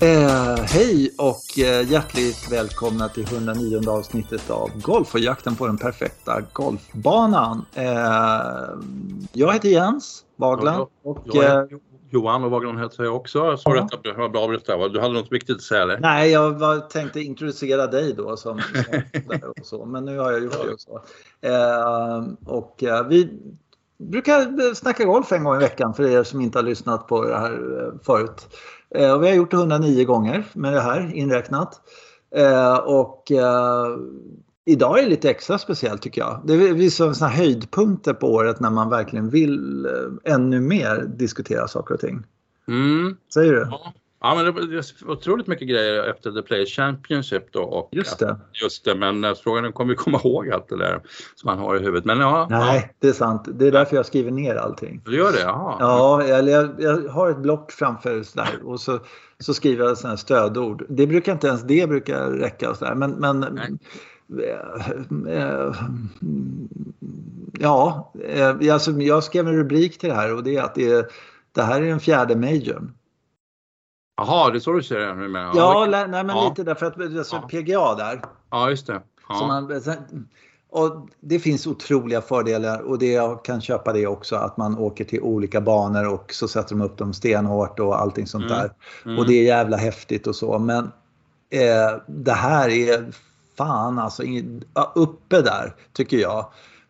Eh, hej och eh, hjärtligt välkomna till 109 avsnittet av Golf och jakten på den perfekta golfbanan. Eh, jag heter Jens Wagland. Och, Jag eh, Johan och Wagner heter jag också. Så Ja. detta var bra berättat. Du hade något viktigt att säga eller? nej, jag var, tänkte introducera dig då som, och så, men nu har jag gjort det också. Eh, och eh, vi brukar snacka golf en gång i veckan för er som inte har lyssnat på det här eh, förut. Eh, och vi har gjort det 109 gånger med det här inräknat. Eh, och eh, idag är det lite extra speciellt tycker jag. Det är såna höjdpunkter på året när man verkligen vill eh, ännu mer diskutera saker och ting. Mm. Säger du? Ja. Ja, men det var otroligt mycket grejer efter The Players Championship då. Och Just det. Just det, men eh, frågan är, kommer vi komma ihåg allt det där som man har i huvudet? Men ja, Nej, det är sant. Det är därför jag skriver ner allting. ja du gör det? Jaha. Ja, eller jag, jag har ett block framför sådär, och så, så skriver jag sådana stödord. Det brukar inte ens det brukar räcka. Och sådär. Men, men eh, eh, ja, alltså, jag skrev en rubrik till det här och det är att det, är, det här är den fjärde majorn. Jaha, det är så du ser det nu med? Ja, lä- nej, men Ja. lite därför att alltså, Ja. PGA där. ja just det. Ja. Man, och det finns otroliga fördelar och det, jag kan köpa det också att man åker till olika banor och så sätter de upp dem stenhårt och allting sånt Mm. där. Mm. Och det är jävla häftigt och så men eh, det här är fan alltså ja, uppe där tycker jag.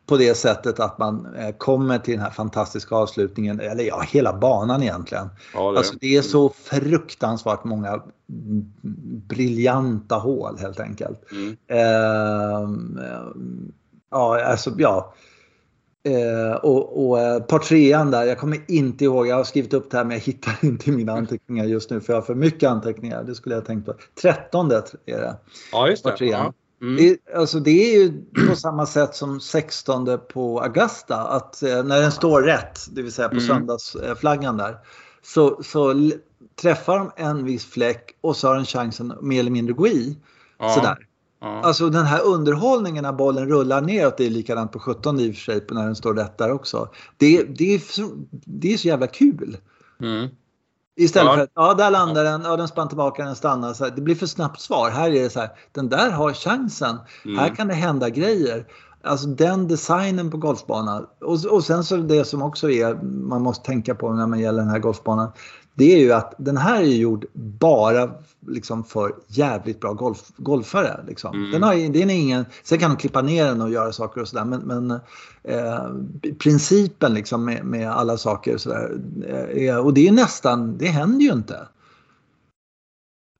På det sättet att man eh, kommer till den här fantastiska avslutningen, eller ja hela banan egentligen. ja, det. Alltså det är så fruktansvärt många mm, briljanta hål helt enkelt. Mm. Ehm, ja, alltså ja. Eh, och och eh, par trean där, jag kommer inte ihåg, jag har skrivit upp det här men jag hittar inte mina anteckningar just nu för jag har för mycket anteckningar. Det skulle jag tänkt på. Trettonde är det. ja, just det. Par trean. Ja. Mm. Det, alltså det är ju på samma sätt som 16 på Augusta att eh, när den står rätt, det vill säga på Mm. söndagsflaggan där, så, så träffar de en viss fläck och så har den chansen att mer eller mindre gå i. Ja. Sådär. Ja. Alltså den här underhållningen när bollen rullar neråt, det är likadant på 17 i och för sig när den står rätt där också. Det, det, är, det är så jävla kul. Mm. Istället Ja. för att, ja där landar den, ja den spann tillbaka, den stannar. Så här, det blir för snabbt svar. Här är det så här, den där har chansen. Mm. Här kan det hända grejer. Alltså den designen på golfbanan. Och, och sen så det som också är, man måste tänka på när man gäller den här golfbanan. Det är ju att den här är gjord bara liksom för jävligt bra golf, golfare. Liksom. Mm. Den har, den är ingen, sen kan de klippa ner den och göra saker och sådär. Men, men eh, principen liksom med, med alla saker och sådär. Eh, och det är nästan, det händer ju inte.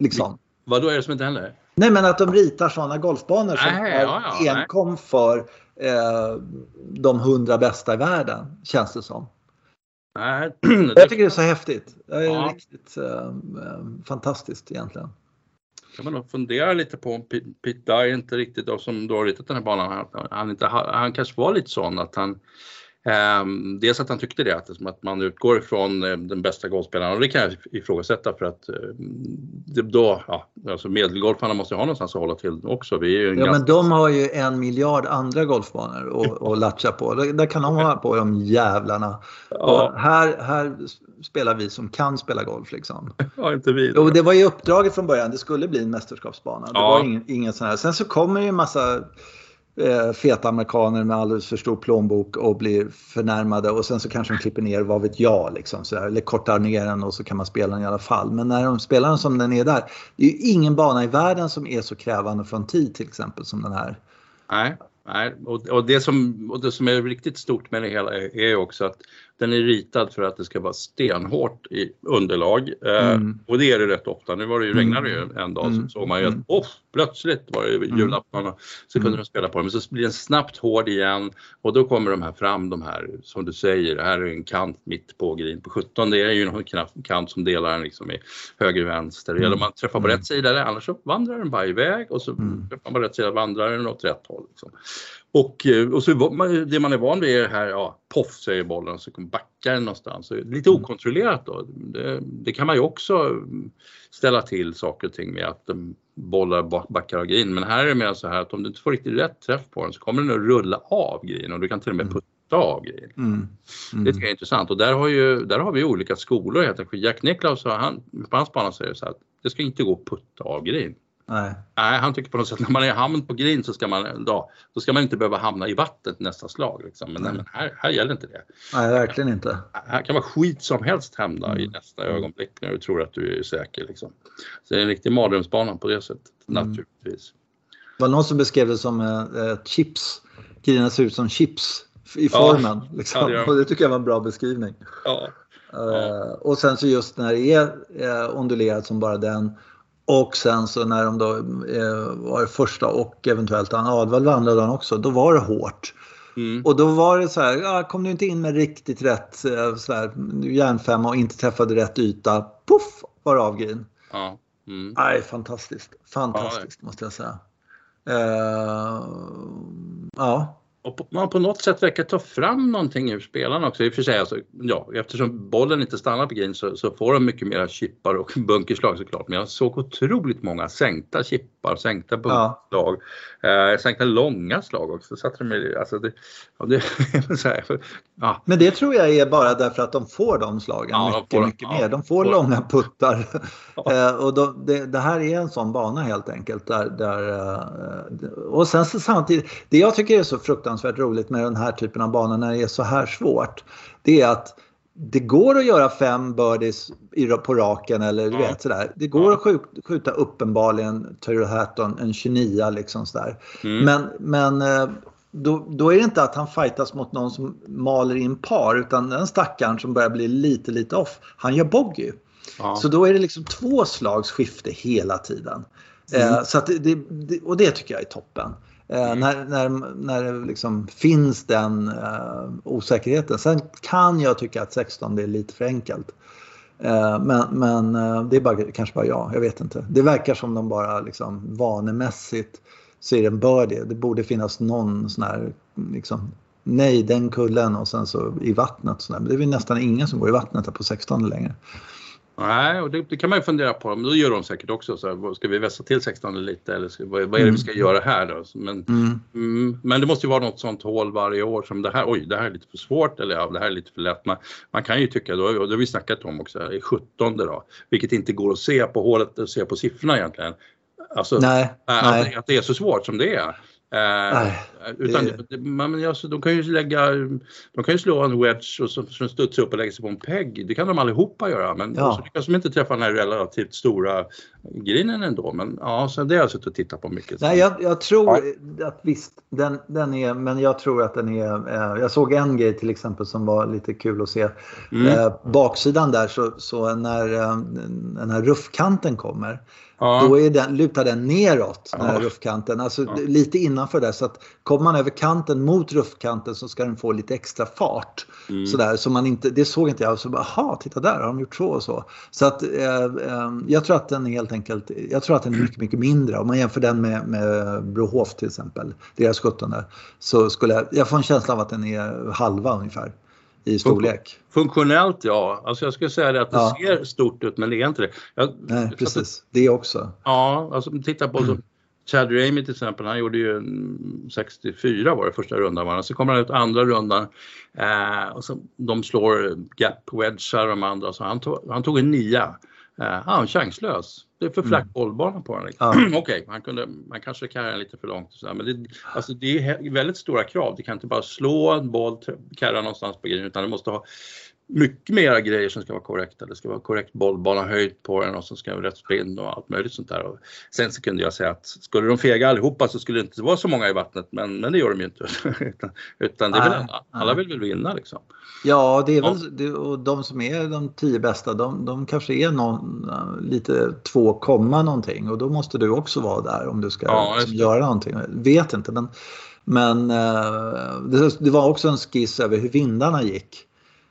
Liksom. Vad då är det som inte händer? Nej men att de ritar sådana golfbanor som Nej, är ja, ja, nej. enkom för eh, de hundra bästa i världen, känns det som. Nej, Jag tycker det är så häftigt. Det är Ja. riktigt eh, fantastiskt egentligen. kan man nog fundera lite på om Pete Dye inte riktigt då, som då har ritat den här banan, han, han, inte, ha- han kanske var lite sån att han ehm, dels att han tyckte det, att, att man utgår ifrån eh, den bästa golfspelaren och det kan jag ifrågasätta för att eh, det, då, ja, alltså medelgolfarna måste ju ha någonstans att hålla till också. Vi är Ja ganska, men de har ju en miljard andra golfbanor att att latcha på. Där där kan de hålla på de jävlarna. ja, Och här, här spelar vi som kan spela golf liksom. ja, inte vi. Och det var ju uppdraget från början, det skulle bli en mästerskapsbana. Det Ja. var ingen, ingen sån här. Sen så kommer ju en massa eh, feta amerikaner med alldeles för stor plånbok och blir förnärmade och sen så kanske de klipper ner, vad vet jag, liksom, så där, eller kortar ner den och så kan man spela den i alla fall. Men när de spelar den som den är där, det är ju ingen bana i världen som är så krävande från tid till exempel som den här. Nej, nej. Och, och, det som, och det som är riktigt stort med det hela är, är ju också att den är ritad för att det ska vara stenhårt i underlag. Eh, Mm. och det är det rätt ofta. Nu var det ju, Mm. regnade ju en dag Mm. så såg man ju att Mm. oh, plötsligt var det Mm. julafton så kunde Mm. de spela på den. Men så blir den snabbt hård igen och då kommer de här fram, de här som du säger, det här är en kant mitt på green på 17. Det är ju en kant som delar den liksom i höger vänster. Det gäller om man träffar på Mm. rätt sida där, annars så vandrar den bara iväg och så Mm. träffar man på rätt sida vandrar den åt rätt håll. Liksom. Och, eh, och så det man är van vid är här, ja, poff säger bollen så kommer backar den någonstans. Så Lite Mm. okontrollerat då. Det, det kan man ju också mm, ställa till saker och ting med att um, bollar backar av green. Men här är det mer så här att om du inte får riktigt rätt träff på den så kommer den att rulla av green och du kan till och med Mm. putta av grejer. Mm. Mm. Det tycker jag är intressant och där har, ju, där har vi olika skolor helt enkelt. Jack Nicklaus, han, på hans bana säger så här att det ska inte gå att putta av grejen. Nej. Nej, han tycker på något sätt när man är hamn på green så ska man, då, då ska man inte behöva hamna i vattnet nästa slag. Liksom. Men, men här, här gäller inte det. Nej, verkligen inte. Här kan vara skit som helst hända mm. i nästa ögonblick när du tror att du är säker. Liksom. Så det är en riktig mardrömsbana på det sättet, mm. naturligtvis. Det var någon som beskrev det som eh, chips. Grejerna ser ut som chips i formen. Ja, liksom. ja, det, och det tycker jag var en bra beskrivning. Ja. Uh, och sen så just när det är eh, ondulerat som bara den och sen så när de då eh, var första och eventuellt Anna Advall andra dagen också, då var det hårt. Mm. Och då var det så här, ja, kom du inte in med riktigt rätt eh, så här, järnfemma och inte träffade rätt yta, puff var det avgrin. Ja. Mm. Nej, fantastiskt. Fantastiskt ja, måste jag säga. Uh, ja och man på något sätt verkar ta fram någonting ur spelarna också. I och för sig, alltså, ja, eftersom bollen inte stannar på green så, så, får de mycket mera chippar och bunkerslag såklart. Men jag såg otroligt många sänkta chippar, sänkta bunkerslag, ja. eh, sänkta långa slag också. Så att de, alltså det, ja, det, här, ja. Men det tror jag är bara därför att de får de slagen ja, mycket, de mycket mer. De får långa puttar. eh, och de, det, det, här är en sån bana helt enkelt. Där, där eh, och sen så samtidigt, det jag tycker är så fruktansvärt fruktansvärt roligt med den här typen av banor när det är så här svårt. Det är att det går att göra fem birdies på raken eller du vet sådär. Det går att skjuta, uppenbarligen Tyrrell Hatton en 29 liksom sådär. Mm. Men, men eh, då, då, är det inte att han fightas mot någon som maler in par utan den stackaren som börjar bli lite lite off, han gör bogey. Ja. Så då är det liksom två slags skifte hela tiden. Mm. Eh, så det, det, och det tycker jag är toppen. Eh, mm. När, när, när det liksom finns den uh, osäkerheten. Sen kan jag tycka att 16 är lite för enkelt. Uh, men men uh, det är bara, kanske bara jag, jag vet inte. Det verkar som de bara liksom vanemässigt ser en birdie. Det borde finnas någon sån här liksom, nej den kullen och sen så i vattnet. Sån Men det är väl nästan ingen som går i vattnet på 16 längre. Nej, och det, det, kan man ju fundera på. Men då gör de säkert också så här, ska vi vässa till 16 lite eller ska, vad, vad är det vi ska mm. göra här då? Men, mm. Mm, men det måste ju vara något sånt hål varje år som det här, oj det här är lite för svårt eller ja, det här är lite för lätt. Man, man kan ju tycka, då, det har vi snackat om också, i 17 då, vilket inte går att se på hålet och se på siffrorna egentligen. Alltså, nej, att, nej. att det är så svårt som det är. Eh, utan det... man, alltså, de kan ju lägga, de kan ju slå en wedge och så, så studsar upp och lägga sig på en pegg. Det kan de allihopa göra men ja. så lyckas de inte träffa den här relativt stora grinen ändå. Men ja, så det har jag suttit och tittat på mycket. Nej, jag, jag tror ja. att visst, den, den är, men jag tror att den är, eh, jag såg en grej till exempel som var lite kul att se. Mm. Eh, baksidan där så, så när eh, den här ruffkanten kommer Ja. Då är den, lutar den neråt, den här ruffkanten. Alltså ja. lite innanför där. Så att kommer man över kanten mot ruffkanten så ska den få lite extra fart. Mm. Sådär, så man inte, det såg inte jag. Så bara, aha, titta där har de gjort så och så. Så att eh, eh, jag tror att den är helt enkelt, jag tror att den är mycket, mycket mindre. Om man jämför den med, med Brohof till exempel, deras 17 så skulle jag, jag får en känsla av att den är halva ungefär i storlek. Funktionellt ja, alltså jag skulle säga det att det ja. ser stort ut men det är inte det. Jag, Nej precis, att, det också. Ja, alltså titta på mm. Chad Ramey till exempel, han gjorde ju 64 var det första rundan, så kommer han ut andra rundan eh, och så, de slår gap wedgar de andra så han tog, han tog en nia. Eh, han chanslös. Det är för flack mm. bollbana på. Liksom. Ja. Okej, okay, man, man kanske karrar lite för långt. Så men det, alltså det är väldigt stora krav. Det kan inte bara slå en boll, karra någonstans på grejen utan det måste ha mycket mera grejer som ska vara korrekta. Det ska vara korrekt bollbana höjd på den och så ska rätt spinn och allt möjligt sånt där. Och sen så kunde jag säga att skulle de fega allihopa så skulle det inte vara så många i vattnet men, men det gör de ju inte. utan, utan det är väl alla, alla vill väl vinna liksom. Ja, det är väl. Det, och de som är de tio bästa de, de kanske är någon, lite två komma någonting och då måste du också vara där om du ska ja, liksom, göra någonting. Vet inte men, men uh, det, det var också en skiss över hur vindarna gick.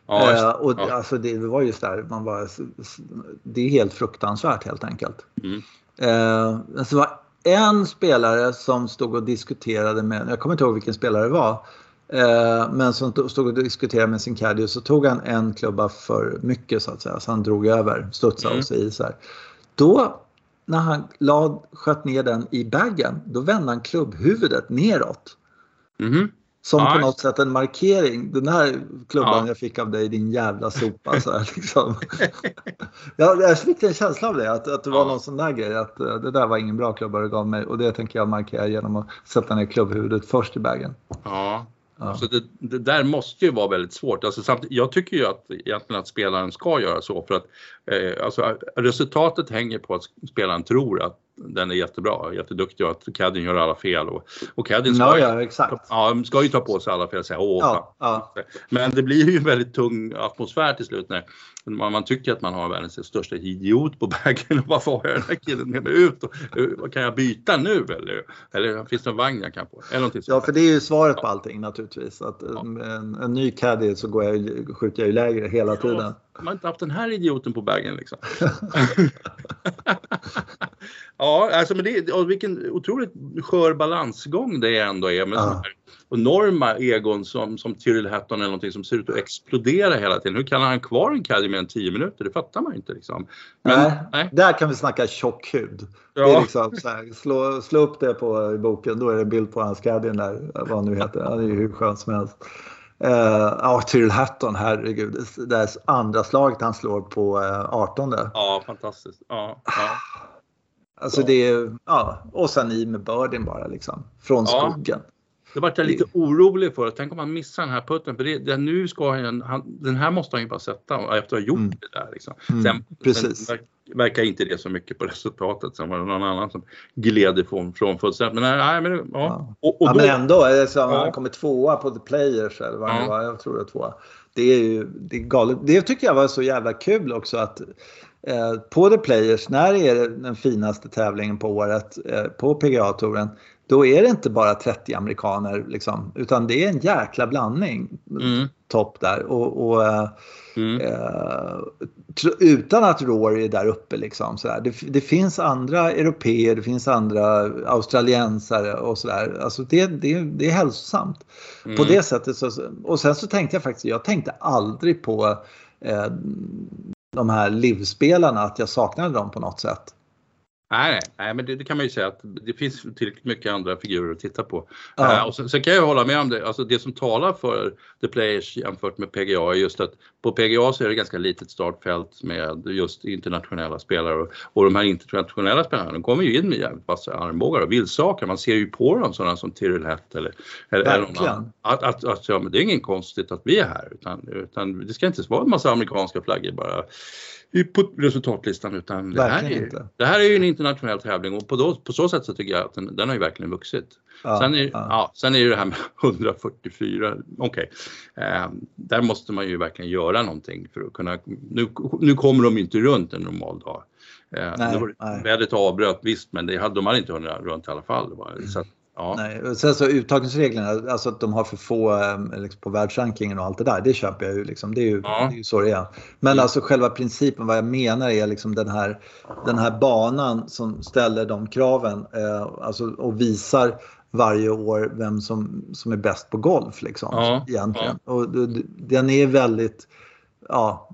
Ja, eh, och ja. alltså det var just där, man bara, det är helt fruktansvärt helt enkelt. Mm. Eh, alltså det var en spelare som stod och diskuterade med, jag kommer inte ihåg vilken spelare det var, eh, men som stod och diskuterade med sin caddy och så tog han en klubba för mycket så att säga, så han drog över, studsade mm. och så i så här. Då när han lad, sköt ner den i baggen, då vände han klubbhuvudet neråt. Mm. Som Ja, på något sätt en markering. Den här klubban Ja. jag fick av dig, din jävla sopa. Så här, liksom. jag, jag fick en känsla av det, att, att det var Ja. någon sån där grej. Att eh, det där var ingen bra klubba du gav mig och det tänker jag markera genom att sätta ner klubbhuvudet först i bagen. Ja. Ja. Så det, det där måste ju vara väldigt svårt. Alltså, samtidigt, jag tycker ju att egentligen att spelaren ska göra så för att eh, alltså, resultatet hänger på att spelaren tror att den är jättebra, jätteduktig och att Cadden gör alla fel. Och, och Cadden ska, ju- ja, exakt. ja, ska ju ta på sig alla fel och säga åh Ja, ja. Men det blir ju en väldigt tung atmosfär till slut när man, man tycker att man har världens största idiot på och varför har jag den här killen med mig ut? Och, eh, kan jag byta nu eller, eller finns det en vagn jag kan få? Eller någonting Ja, för det är ju svaret på allting naturligtvis. Att en, en ny caddy så går jag, ju- skjuter jag ju lägre hela tiden. Man inte haft den här idioten på bagen liksom. ja, alltså men det, och vilken otroligt skör balansgång det ändå är med Ja. enorma egon som, som Tyrrell Hatton eller någonting som ser ut att explodera hela tiden. Hur kan han ha kvar en caddy mer än 10 minuter? Det fattar man inte liksom. Men, nej, nej. Där kan vi snacka tjock hud. Det är Ja. liksom så här, slå, slå upp det på i boken, då är det en bild på hans där, vad han nu heter. Han är ju hur skön som helst. Uh, ja, Tyrrell Hatton, herregud. Det det är andra slaget han slår på uh, 18. Ja, fantastiskt. Ja, ja. Alltså det är, ja, och sen i med birdien bara liksom. Från Ja. skogen. Det vart jag lite orolig för. Tänk om han missar den här putten. För det, det, nu ska han, han, den här måste han ju bara sätta efter att ha gjort Mm. det där. Liksom. Mm, Sen, precis. sen verkar inte det så mycket på resultatet. Sen var det någon annan som gled ifrån från fullständigt. Men nej, nej men ja. Ja. Och, och ja, då, men ändå, alltså, Ja. han kommer tvåa på The Players eller vad det Ja. var, jag tror det var tvåa. Det är ju det är galet. Det tycker jag var så jävla kul också att eh, på The Players, när det är den finaste tävlingen på året eh, på PGA-touren, då är det inte bara 30 amerikaner liksom, utan det är en jäkla blandning. Mm. Topp där och, och eh, mm, Eh, utan att Rory är där uppe liksom. Så det, det finns andra europeer, det finns andra australiensare och sådär. Alltså det, det, det är hälsosamt. På mm. det sättet så, och sen så tänkte jag faktiskt, jag tänkte aldrig på eh, de här livspelarna, att jag saknade dem på något sätt. Nej, nej, men det, det kan man ju säga att det finns tillräckligt mycket andra figurer att titta på. Ja. Eh, och sen, sen kan jag hålla med om det, alltså det som talar för The Players jämfört med PGA är just att på PGA så är det ganska litet startfält med just internationella spelare och, och de här internationella spelarna de kommer ju in med jävligt vassa armbågar och vildsaker. Man ser ju på dem sådana som Tyrrell Hett eller, eller, eller annan. Att, att, att ja, men det är inget konstigt att vi är här utan, utan det ska inte vara en massa amerikanska flaggor bara på resultatlistan utan det här, är, inte. det här är ju en internationell tävling och på, då, på så sätt så tycker jag att den, den har ju verkligen vuxit. Ja, sen, är, ja. ja. sen är det det här med 144, okej. Eh, där måste man ju verkligen göra någonting för att kunna, nu, nu kommer de inte runt en normal dag. Eh, Nej, det var, nej. vädret avbröt visst men det hade, de hade inte hunnit runt i alla fall. Var- Så att, ja. Nej, sen så uttagningsreglerna, alltså att de har för få eh, liksom på världsrankingen och allt det där, det köper jag ju. Liksom. Det, är ju Ja. det är ju så det är. Men Mm. alltså själva principen, vad jag menar är liksom den här, den här banan som ställer de kraven eh, alltså, och visar varje år vem som, som är bäst på golf. Liksom, Ja, egentligen. Och den är väldigt ja,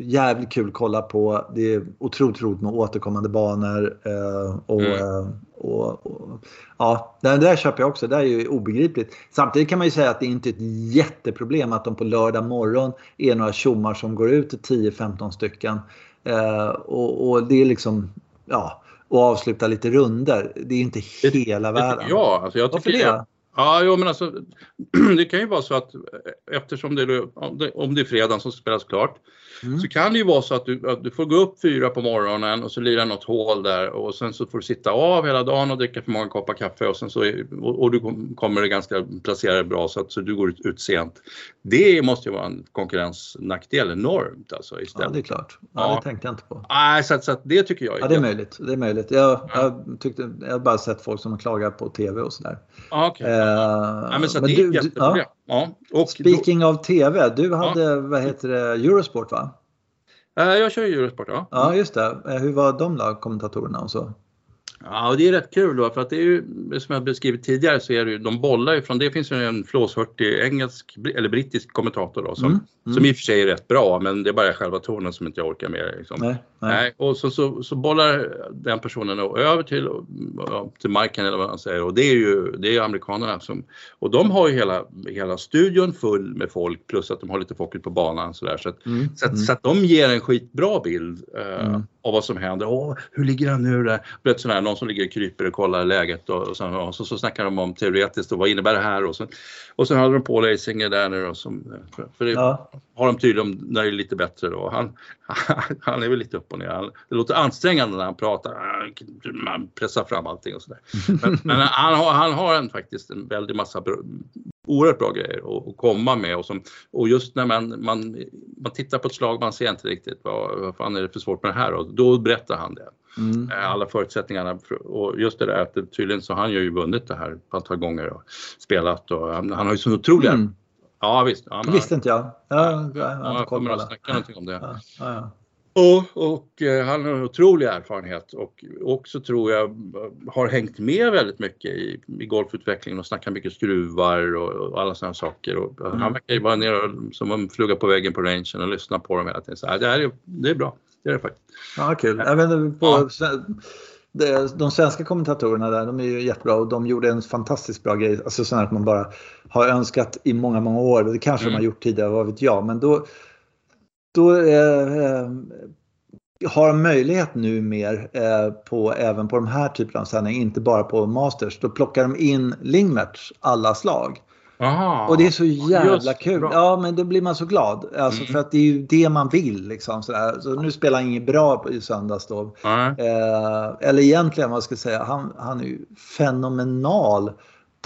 jävligt kul att kolla på. Det är otroligt roligt med återkommande banor. Eh, och, Mm. eh, och, och, ja, det där köper jag också. Det där är ju obegripligt. Samtidigt kan man ju säga att det är inte ett jätteproblem att de på lördag morgon är några tjommar som går ut till 10-15 stycken. Eh, och, och det är liksom, ja, och avsluta lite runder. Det är inte hela Det världen. jag. Alltså jag Varför tycker det? Ja, jo, men alltså det kan ju vara så att eh, eftersom det är, om det- är fredagen som spelas klart Mm. så kan det ju vara så att du, att du får gå upp fyra på morgonen och så lirar något hål där och sen så får du sitta av hela dagen och dricka för många koppar kaffe och sen så är, och, och du kom- kommer ganska placera dig bra så att så du går ut, ut sent. Det måste ju vara en konkurrensnackdel enormt alltså Ja, istället. det är klart. Ja, Ja. Det tänkte jag inte på. Nej, så, så det tycker jag Ja, det är möjligt. Det är möjligt. Jag, jag, tyckte, jag har bara sett folk som klagar på tv och sådär. Ja, okej. Eh, ja, men så men det är du- ett du- jätteproblem. Ja. Då, Speaking of tv, du hade, vad heter det, Eurosport va? eh, jag kör ju Eurosport, ja. Ja, just det. Eh, Hur var de då, kommentatorerna och så? Ja, det är rätt kul då för att det är ju som jag beskrivit tidigare så är det ju, de bollar ju från, det finns ju en flåshurtig engelsk eller brittisk kommentator då som, mm. Mm. som i och för sig är rätt bra men det är bara själva tonen som inte jag orkar med. Liksom. Nej, nej. nej, och så, så, så bollar den personen över till, till Marken eller vad han säger och det är ju det är amerikanerna som, och de har ju hela, hela studion full med folk plus att de har lite folk på banan sådär så att, mm. så, att, så att de ger en skitbra bild eh, mm. av vad som händer. Åh, hur ligger han nu där? Sådär, som ligger och kryper och kollar läget och, och, så, och så, så snackar de om teoretiskt och vad innebär det här och så, och sen hade de Paul Eisinger där nu då som, för, för det ja. har de tydligen när det är lite bättre då. Han, han är väl lite upp och ner. Han, det låter ansträngande när han pratar, man pressar fram allting och sådär. Men, men han, har, han har en, faktiskt en väldig massa oerhört bra grejer att, komma med och, som, och just när man, man, man tittar på ett slag, man ser inte riktigt vad, vad fan är det för svårt med det här och då berättar han det. Mm. Eh, alla förutsättningarna och just det där att tydligen så har han ju vunnit det här ett antal gånger och spelat och han, han har ju så otroliga mm. Ja visst. Ja, det visste inte jag. Ja, jag, jag, jag kommer att snacka någonting om det. Ja, ja, och, och eh, han har en otrolig erfarenhet och också tror jag har hängt med väldigt mycket i, i golfutvecklingen och snackar mycket skruvar och, och alla sådana saker. Och mm. Han verkar ju vara nere som en fluga på väggen på rangen och lyssna på dem hela tiden. Så, det, är, det är bra, det är det faktiskt. Ja, kul. Jag vet, på, det, de svenska kommentatorerna där, de är ju jättebra och de gjorde en fantastiskt bra grej. Alltså sånt att man bara har önskat i många, många år. Det kanske mm. de har gjort tidigare, vad vet jag. Men då, då eh, eh, har möjlighet nu mer eh, på, även på de här typerna av sändningar, inte bara på Masters. Då plockar de in Lingmerts alla slag. Aha, och det är så jävla kul. Bra. Ja, men då blir man så glad. Alltså, mm. För att det är ju det man vill. Liksom, sådär. Så nu spelar han inget bra i söndags då. Mm. Eh, eller egentligen, vad ska jag säga, han, han är ju fenomenal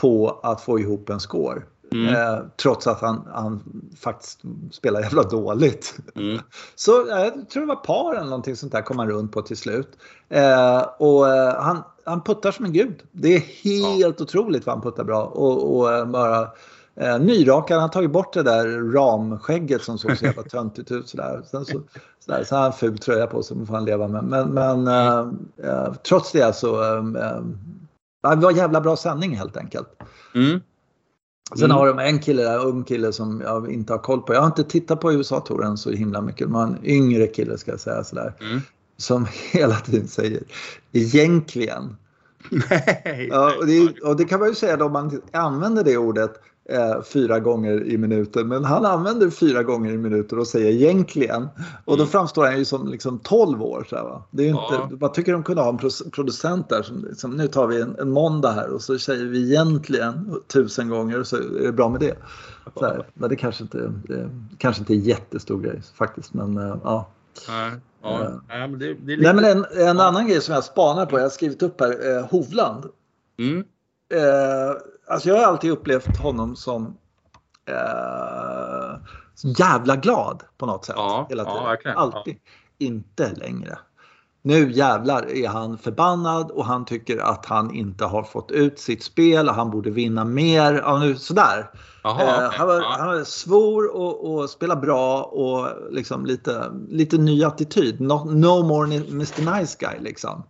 på att få ihop en score. Mm. Eh, trots att han, han faktiskt spelar jävla dåligt. Mm. Så eh, jag tror det var par eller någonting sånt där kom han runt på till slut. Eh, och eh, han, han puttar som en gud. Det är helt ja. otroligt vad han puttar bra. Och, och eh, bara eh, nyrakad, han har tagit bort det där ramskägget som såg så jävla töntigt ut. Sådär. Sen så, sådär, så har han en ful tröja på sig, får han leva med. Men, men eh, trots det så, det var en jävla bra sändning helt enkelt. Mm. Sen mm. har de en kille där, ung kille som jag inte har koll på. Jag har inte tittat på USA-touren så himla mycket. Men en yngre kille ska jag säga sådär. Mm. Som hela tiden säger egentligen. Nej, ja, och, det, och det kan man ju säga då om man använder det ordet eh, fyra gånger i minuten. Men han använder fyra gånger i minuten och säger egentligen. Och då mm. framstår han ju som liksom 12 år. Så här, va? Det är inte, ja. Man tycker de kunde ha en producent där som, som nu tar vi en, en måndag här och så säger vi egentligen tusen gånger och så är det bra med det. Så här, men det kanske inte, det kanske inte är jättestor grej faktiskt. Men uh, ja. Nej. Ja, nej, men det, det är lite... nej, men en, en annan grej som jag spanar på, jag har skrivit upp här, eh, Hovland. Mm. Eh, alltså jag har alltid upplevt honom som eh, jävla glad på något sätt. Ja, hela tiden. Ja, alltid. Inte längre. Nu jävlar är han förbannad och han tycker att han inte har fått ut sitt spel och han borde vinna mer. Ja, nu, sådär. Aha, eh, okay. han, var, han var svor och, och spelade bra och liksom lite, lite ny attityd. No, no more Mr Nice Guy liksom.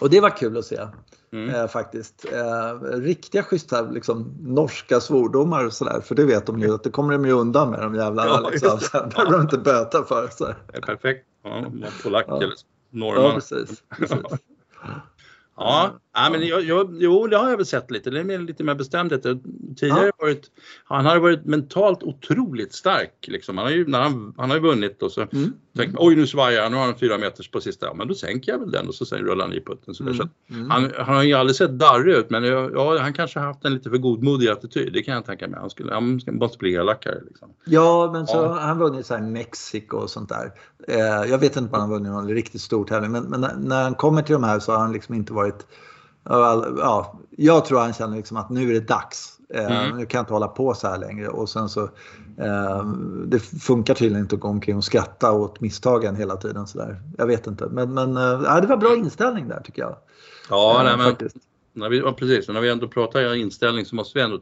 Och det var kul att se. Mm. Eh, faktiskt. Eh, riktiga schyssta liksom, norska svordomar och sådär. För det vet de ju att det kommer de ju undan med de jävlarna. Ja, liksom. Sen behöver de inte böta för. Så. Det är perfekt. Ja, polack ja. eller norrman. Ja, precis. precis. Ja, ja men jag, jag, jo, det har jag väl sett lite. Det är mer, lite mer bestämdhet. Tidigare ja. varit, han har varit mentalt otroligt stark. Liksom. Han, har ju, när han, han har ju vunnit och så mm. tänkte oj nu svajar han, nu har han fyra meters på sista. Ja, men då sänker jag väl den och så sen rullar han i putten. Så mm. så mm. han, han har ju aldrig sett darrig ut men ja, han kanske har haft en lite för godmodig attityd. Det kan jag tänka mig. Han, skulle, han måste bli elakare. Liksom. Ja, men så ja. han vunnit så här Mexiko och sånt där. Eh, jag vet inte om han har vunnit någon riktigt stor tävling men, men när han kommer till de här så har han liksom inte varit ja, jag tror han känner liksom att nu är det dags. Eh, mm. Nu kan jag inte hålla på så här längre. Och sen så, eh, det funkar tydligen inte att gå omkring och skratta åt misstagen hela tiden. Så där. Jag vet inte. Men, men eh, det var bra inställning där tycker jag. Ja, nej, men, när vi, ja, precis, när vi ändå pratar inställning så måste vi ändå...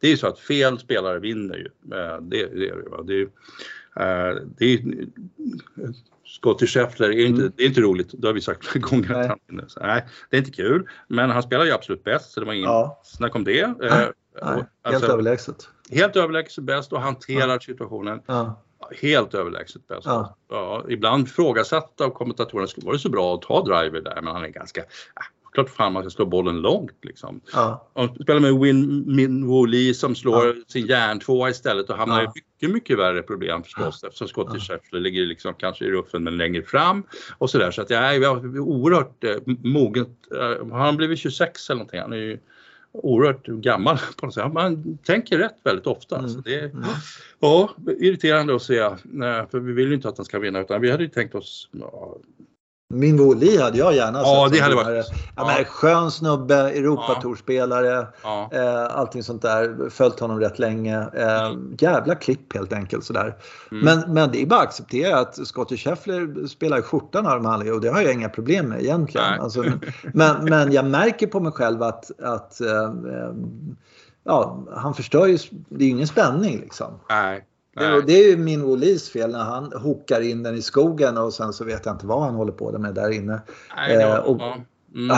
Det är ju så att fel spelare vinner ju. Det, det är det. Det är, uh, Scottie Scheffler är inte, mm. det är inte roligt, det har vi sagt flera gånger. Nej. Att han, nej, det är inte kul, men han spelar ju absolut bäst så det var ingen ja. snack om det. Nej, nej, helt alltså, överlägset. Helt överlägset bäst och hanterar ja. situationen. Ja. Helt överlägset bäst. Ja. Ibland frågasatt av kommentatorerna, var det så bra att ta driver där? Men han är ganska, äh, klart fan man ska slå bollen långt liksom. Ja. Och spelar med Win Min Woo Lee som slår ja. sin järntvåa istället och hamnar ja. i mycket, mycket värre problem förstås ja. eftersom Scottie ja. Scheffler ligger liksom kanske i ruffen men längre fram och sådär så att jag är oerhört eh, moget. Eh, har han blivit 26 eller någonting? Han är ju oerhört gammal på något sätt. Man tänker rätt väldigt ofta. Mm. Så det är mm. ja, irriterande att se, eh, för vi vill ju inte att han ska vinna utan vi hade ju tänkt oss ja, min Woli hade jag gärna sett. Ja, det hade varit. Ja, men, skön snubbe, Europatourspelare, ja. eh, allting sånt där. Följt honom rätt länge. Eh, mm. Jävla klipp helt enkelt sådär. Mm. Men, men det är bara att acceptera att Scottie Scheffler spelar i skjortan av de och det har jag inga problem med egentligen. Alltså, men, men jag märker på mig själv att, att eh, eh ja, han förstör ju, det är ju ingen spänning liksom. Nej. Det, det, är ju min Wolis fel när han hookar in den i skogen och sen så vet jag inte vad han håller på med där inne. Nej, det eh, och, mm.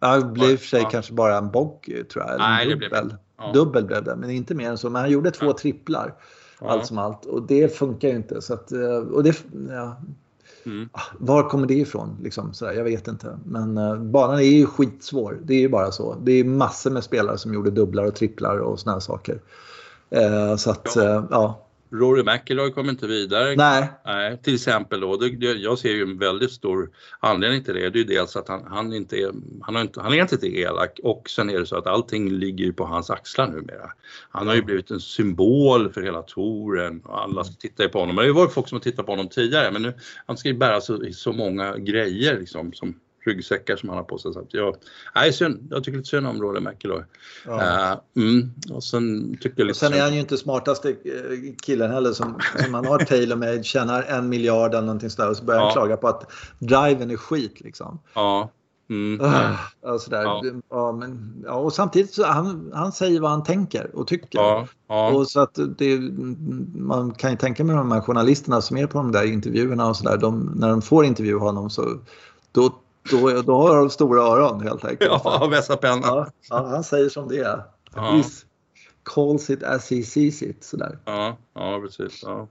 ah, det blev i och för sig ja. kanske bara en bogey tror jag. Nej, dubbel. Det blev, ja. dubbel blev det, men inte mer än så. Men han gjorde två ja. tripplar. Allt som allt. Och det funkar ju inte. Så att, eh, och det, ja, Mm. Ah, var kommer det ifrån? Liksom, sådär, jag vet inte. Men uh, banan är ju skitsvår. Det är ju bara så. Det är massor med spelare som gjorde dubblar och tripplar och sådana saker. Uh, så att, ja. Uh, ja. Rory McIlroy kommer inte vidare. Nej. Nej till exempel då. Det, jag ser ju en väldigt stor anledning till det. Det är ju dels att han, han inte är, han, har inte, han är inte elak och sen är det så att allting ligger på hans axlar numera. Han har ju blivit en symbol för hela touren och alla ska titta på honom. Men det var ju folk som har tittat på honom tidigare men nu, han ska ju bära så, så många grejer liksom som ryggsäckar som han har på sig. Så att jag, nej, synd. jag tycker lite synd om Rory McIlroy. Ja. Uh, mm, och sen, tycker jag lite sen är han ju inte smartaste eh, killen heller som, som man har Taylor med tjänar en miljard eller någonting sådär och så börjar ja. han klaga på att driven är skit liksom. Ja. Mm. Uh, sådär. Ja. Ja, men, ja, och samtidigt så han, han säger vad han tänker och tycker. Ja, ja. Och så att det, man kan ju tänka med de här journalisterna som är på de där intervjuerna och sådär. När de får intervjua honom så då då, då har de stora öron helt enkelt. Ja, vässa pennan. Ja, ja, han säger som det är. Ja. He calls it as he sees it. Sådär. Ja, ja precis. Ja.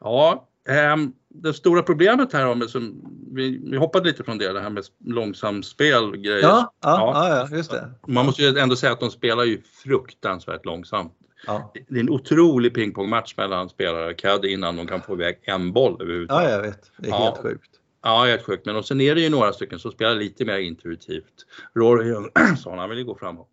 Ja, ähm, det stora problemet här med, som, vi, vi hoppade lite från det, det här med långsamspel grejer. Ja, ja, ja, ja, just det. Man måste ju ändå säga att de spelar ju fruktansvärt långsamt. Ja. Det är en otrolig pingpongmatch mellan spelare och caddy innan de kan få iväg en boll överhuvudtaget. Ja, jag vet. Det är helt sjukt. Ja, helt sjukt. Men och sen är det ju några stycken som spelar lite mer intuitivt. Rory sa han vill ju gå fram och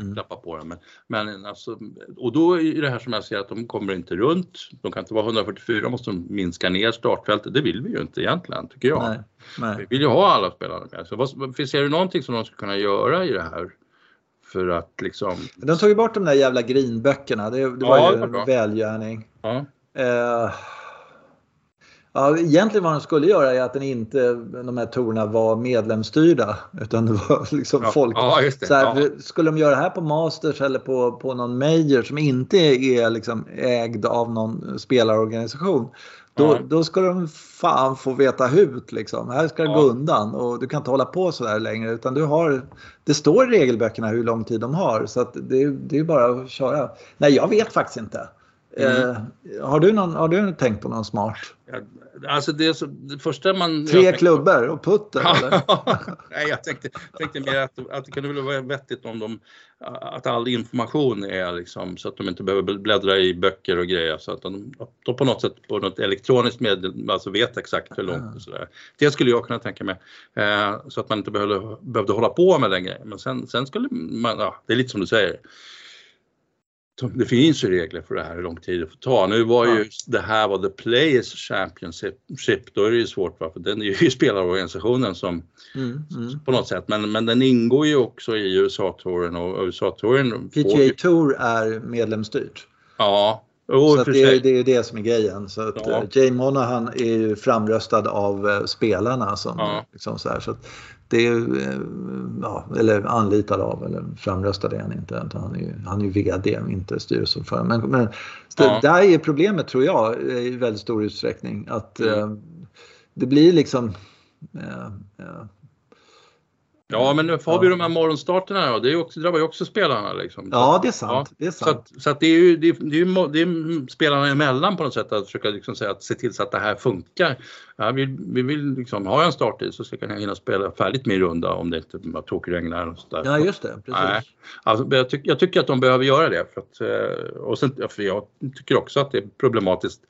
mm. klappa på den. Men, men alltså, och då är det här som jag säger att de kommer inte runt. De kan inte vara 144, måste de minska ner startfältet. Det vill vi ju inte egentligen, tycker jag. Nej, nej. Vi vill ju ha alla spelare med. Så vad, ser du någonting som de skulle kunna göra i det här? För att liksom... De tog ju bort de där jävla grinböckerna. Det, det var ja, ju en välgärning. Ja. Uh, Ja, egentligen vad de skulle göra är att den inte, de här torna var medlemsstyrda. Utan det var liksom ja, folk. Ja, så här, Skulle de göra det här på Masters eller på, på någon major som inte är liksom ägd av någon spelarorganisation. Då, då ska de fan få veta hut liksom. Här ska det gå undan och du kan inte hålla på så där längre. Utan du har, det står i regelböckerna hur lång tid de har. Så det, det är bara att köra. Nej, jag vet faktiskt inte. Mm. Eh, har, du någon, har du tänkt på någon smart? Alltså det, så, det första man... Tre klubbor och putter eller? Nej, jag tänkte, tänkte mer att, att det kunde vara vettigt om de, att all information är liksom så att de inte behöver bläddra i böcker och grejer så att de, de på något sätt på något elektroniskt medel alltså vet exakt hur långt och sådär. Det skulle jag kunna tänka mig eh, så att man inte behövde, behövde hålla på med den grejen. Men sen, sen skulle man, ja, det är lite som du säger det finns ju regler för det här hur lång tid det får ta. Nu var ju det här var the Players Championship, då är det ju svårt för den är ju spelarorganisationen som mm, mm. på något sätt, men, men den ingår ju också i USA-touren och USA-touren PGA. Tour är medlemsstyrt. Ja. Oh, så det, är, det är det som är grejen. Så att, ja. uh, Jay Monahan är ju framröstad av uh, spelarna. Som, ja. liksom så, här, så det är, eh, ja, eller anlitad av, eller framröstad är han inte. Han är ju, han är ju VD, inte styrelseordförande. Men, men ja. där är problemet tror jag i väldigt stor utsträckning. Att mm. eh, det blir liksom eh, eh Ja, men nu har vi de här morgonstarterna och det, är också, drabbar ju också spelarna. Liksom. Ja, det är sant. Ja. Det är sant. Så, att, så att det, är ju, det, är, det, är det är spelarna emellan på något sätt att försöka liksom säga att se till så att det här funkar. Ja, vi, vi vill liksom, har jag en starttid så ska jag hinna spela färdigt min runda om det inte tokregnar. Och så där. Ja, just det. Precis. Nej. Alltså, jag, tyck, jag, tycker att de behöver göra det. För att, eh, och sen, för jag tycker också att det är problematiskt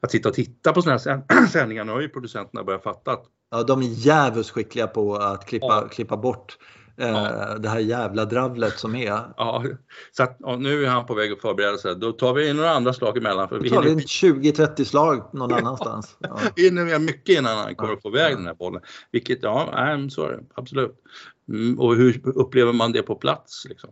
att sitta och titta på sådana här sändningar. Nu har ju producenterna börjat fatta att Ja, de är jävligt skickliga på att klippa, ja. klippa bort eh, ja. det här jävla dravlet som är. Ja, så att, nu är han på väg att förbereda sig. Då tar vi in några andra slag emellan. För Då tar vi 20-30 slag någon annanstans. Ja. vi hinner mycket innan han kommer att få iväg den här bollen. Vilket, ja, är det absolut. Mm, och hur upplever man det på plats? Liksom?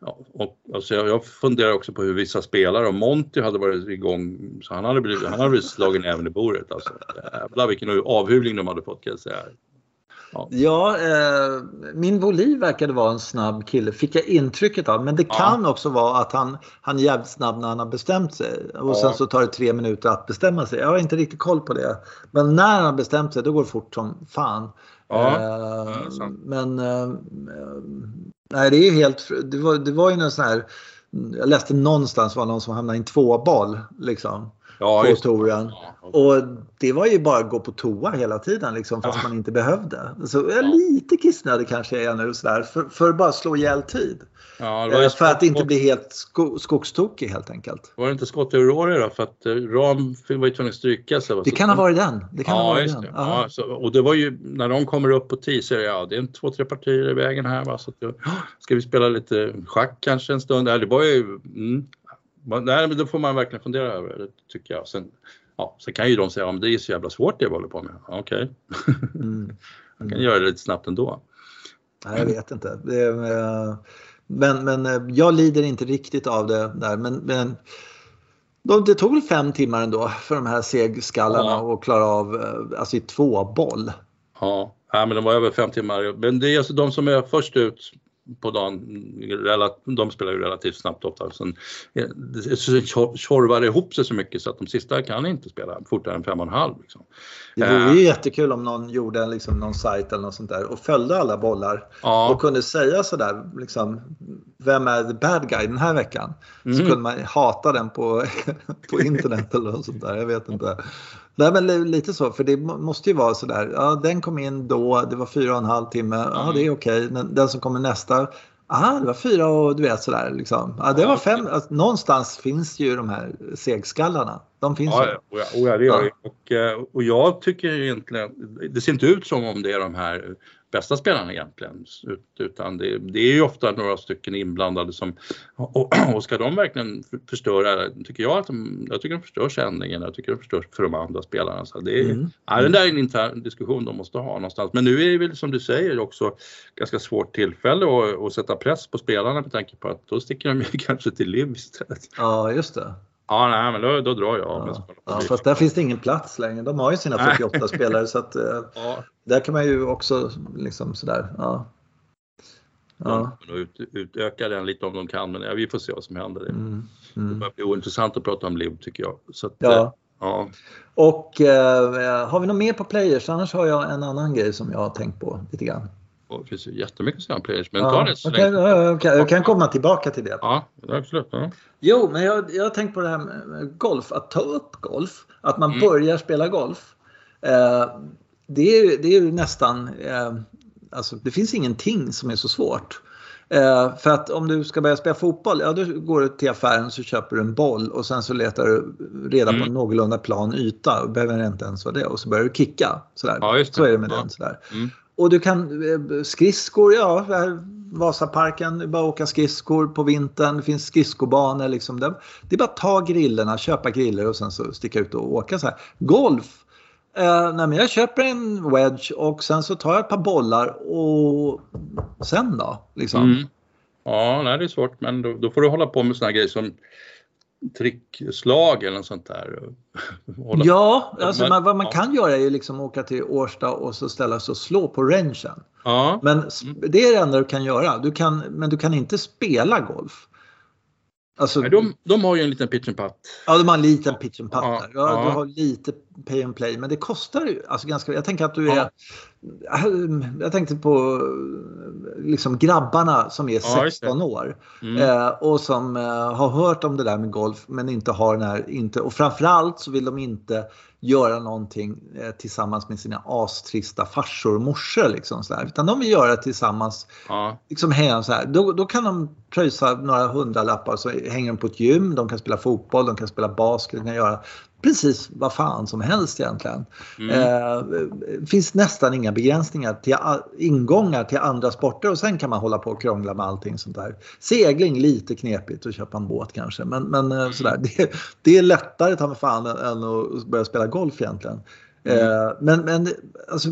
Ja, och, alltså jag, jag funderar också på hur vissa spelare, om Monty hade varit igång så han hade blivit, han hade blivit slagen även i bordet. Alltså. Jävlar vilken avhyvling de hade fått kan jag säga. Ja, ja eh, min Voliv verkade vara en snabb kille, fick jag intrycket av. Men det kan ja. också vara att han, han är jävligt snabb när han har bestämt sig. Och ja. sen så tar det tre minuter att bestämma sig. Jag har inte riktigt koll på det. Men när han har bestämt sig, då går det fort som fan. Ja, eh, men eh, nej, det är helt... Det var, det var ju någon sån här... Jag läste någonstans var någon som hamnade i en tvåboll. Liksom ja, på touren. Och det var ju bara att gå på toa hela tiden liksom, fast man inte behövde. Så jag är lite kissnödig kanske är jag nu sådär, för, för att bara slå ihjäl tid. Eh, för att inte bli helt sko skogstokig helt enkelt. Var det inte Scott Aurora då? För att eh, Ram var ju tvungen att stryka sig. Det kan ha varit den. Det kan ja, ha varit den. Det. Ja, så, och det var ju när de kommer upp på 10 så är det, ja, det är en två, tre partier i vägen här. Va? Så att, ska vi spela lite schack kanske en stund? Det var ju, mm, Nej, men då får man verkligen fundera över det tycker jag. Sen, ja, sen kan ju de säga att det är så jävla svårt det vi håller på med. Okej, okay. mm. man kan göra det lite snabbt ändå. Nej, jag vet inte. Eh, men, men eh, jag lider inte riktigt av det där. Men, men det tog väl fem timmar ändå för de här segskallarna ja. att klara av eh, alltså i två boll. Ja. ja, men de var över fem timmar. Men det är alltså de som är först ut på dagen, de spelar ju relativt snabbt ofta. Sen, det tjorvar ihop sig så mycket så att de sista kan inte spela fortare än fem och en halv. Liksom. Det vore ju uh, jättekul om någon gjorde liksom någon sajt eller något sånt där och följde alla bollar uh, och kunde säga sådär, liksom, vem är the bad guy den här veckan? Mm. Så kunde man hata den på, på internet eller något sånt där, jag vet inte. Nej, men lite så, för det måste ju vara sådär. Ja, den kom in då, det var fyra och en halv timme. Ja, mm. det är okej. Okay. Den som kommer nästa. Aha, det var fyra och du vet sådär liksom. Ja, det var fem. Alltså, någonstans finns ju de här segskallarna. De finns ja, ju. Ja, ja, det gör ja. Och, eh, och jag tycker egentligen, det ser inte ut som om det är de här bästa spelarna egentligen. Utan det, det, är ju ofta några stycken inblandade som, och, och ska de verkligen förstöra, tycker jag att de, jag tycker de förstör sändningen, jag tycker de förstör för de andra spelarna. Så det är, mm. ja, den där är en intern diskussion de måste ha någonstans. Men nu är det väl som du säger också ganska svårt tillfälle att, att sätta press på spelarna med tanke på att då sticker de ju kanske till liv istället. Ja, just det. Ja, nej, men då, då drar jag. Ja. ja, fast där finns det ingen plats längre. De har ju sina 48 spelare så att eh, ja. där kan man ju också liksom sådär. Ja. Ja. Ut, utöka den lite om de kan, men ja, vi får se vad som händer. Mm. Mm. Det börjar bli ointressant att prata om LIV tycker jag. Att, ja. Eh, ja. Och eh, har vi något mer på players? Annars har jag en annan grej som jag har tänkt på lite grann. Det finns ju jättemycket sådana players, men ja, ta det så okay, länge. Okay, jag kan komma tillbaka till det. Ja, absolut. Ja. Jo, men jag, jag har tänkt på det här med golf, att ta upp golf, att man mm. börjar spela golf. Eh, det, är, det är ju nästan, eh, alltså det finns ingenting som är så svårt. Eh, för att om du ska börja spela fotboll, ja då går du till affären så köper du en boll och sen så letar du reda mm. på en någorlunda plan yta, behöver inte ens vara det, och så börjar du kicka. Sådär. Ja, så är det med ja. den. Sådär. Mm. Och du kan eh, skridskor, ja, Vasaparken, bara åka skridskor på vintern. Det finns skridskobanor. Liksom. Det, är bara att ta grillorna, köpa griller och sen så sticka ut och åka så här. Golf. Eh, nej, men jag köper en wedge och sen så tar jag ett par bollar och sen då? Liksom. Mm. Ja, nej, det är svårt men då, då, får du hålla på med såna grejer som trickslag eller något sånt där. Ja, alltså man, vad man kan göra är ju liksom åka till Årsta och så ställa sig och slå på rangen. Ja. Men det är det enda du kan göra. Du kan, men du kan inte spela golf. Alltså, de, de har ju en liten pitch and putt. Ja, de har en liten pitch and putt ja. Ja, ja. Du har lite pay and play, men det kostar ju alltså ganska... Jag tänker att du är... Ja. Jag tänkte på liksom grabbarna som är 16 år mm. eh, och som eh, har hört om det där med golf men inte har den här... Inte, och framförallt så vill de inte göra någonting eh, tillsammans med sina astrista farsor och morsor. Liksom, så Utan de vill göra det tillsammans. Ja. Liksom, så här. Då, då kan de pröjsa några hundralappar så hänger de på ett gym, de kan spela fotboll, de kan spela basket, de kan göra precis vad fan som helst egentligen. Mm. Eh, finns nästan inga begränsningar till ingångar till andra sporter och sen kan man hålla på och krångla med allting sånt där. Segling lite knepigt att köpa en båt kanske men, men eh, sådär. Det, det är lättare ta med fan än att börja spela golf egentligen. Mm. Eh, men men alltså,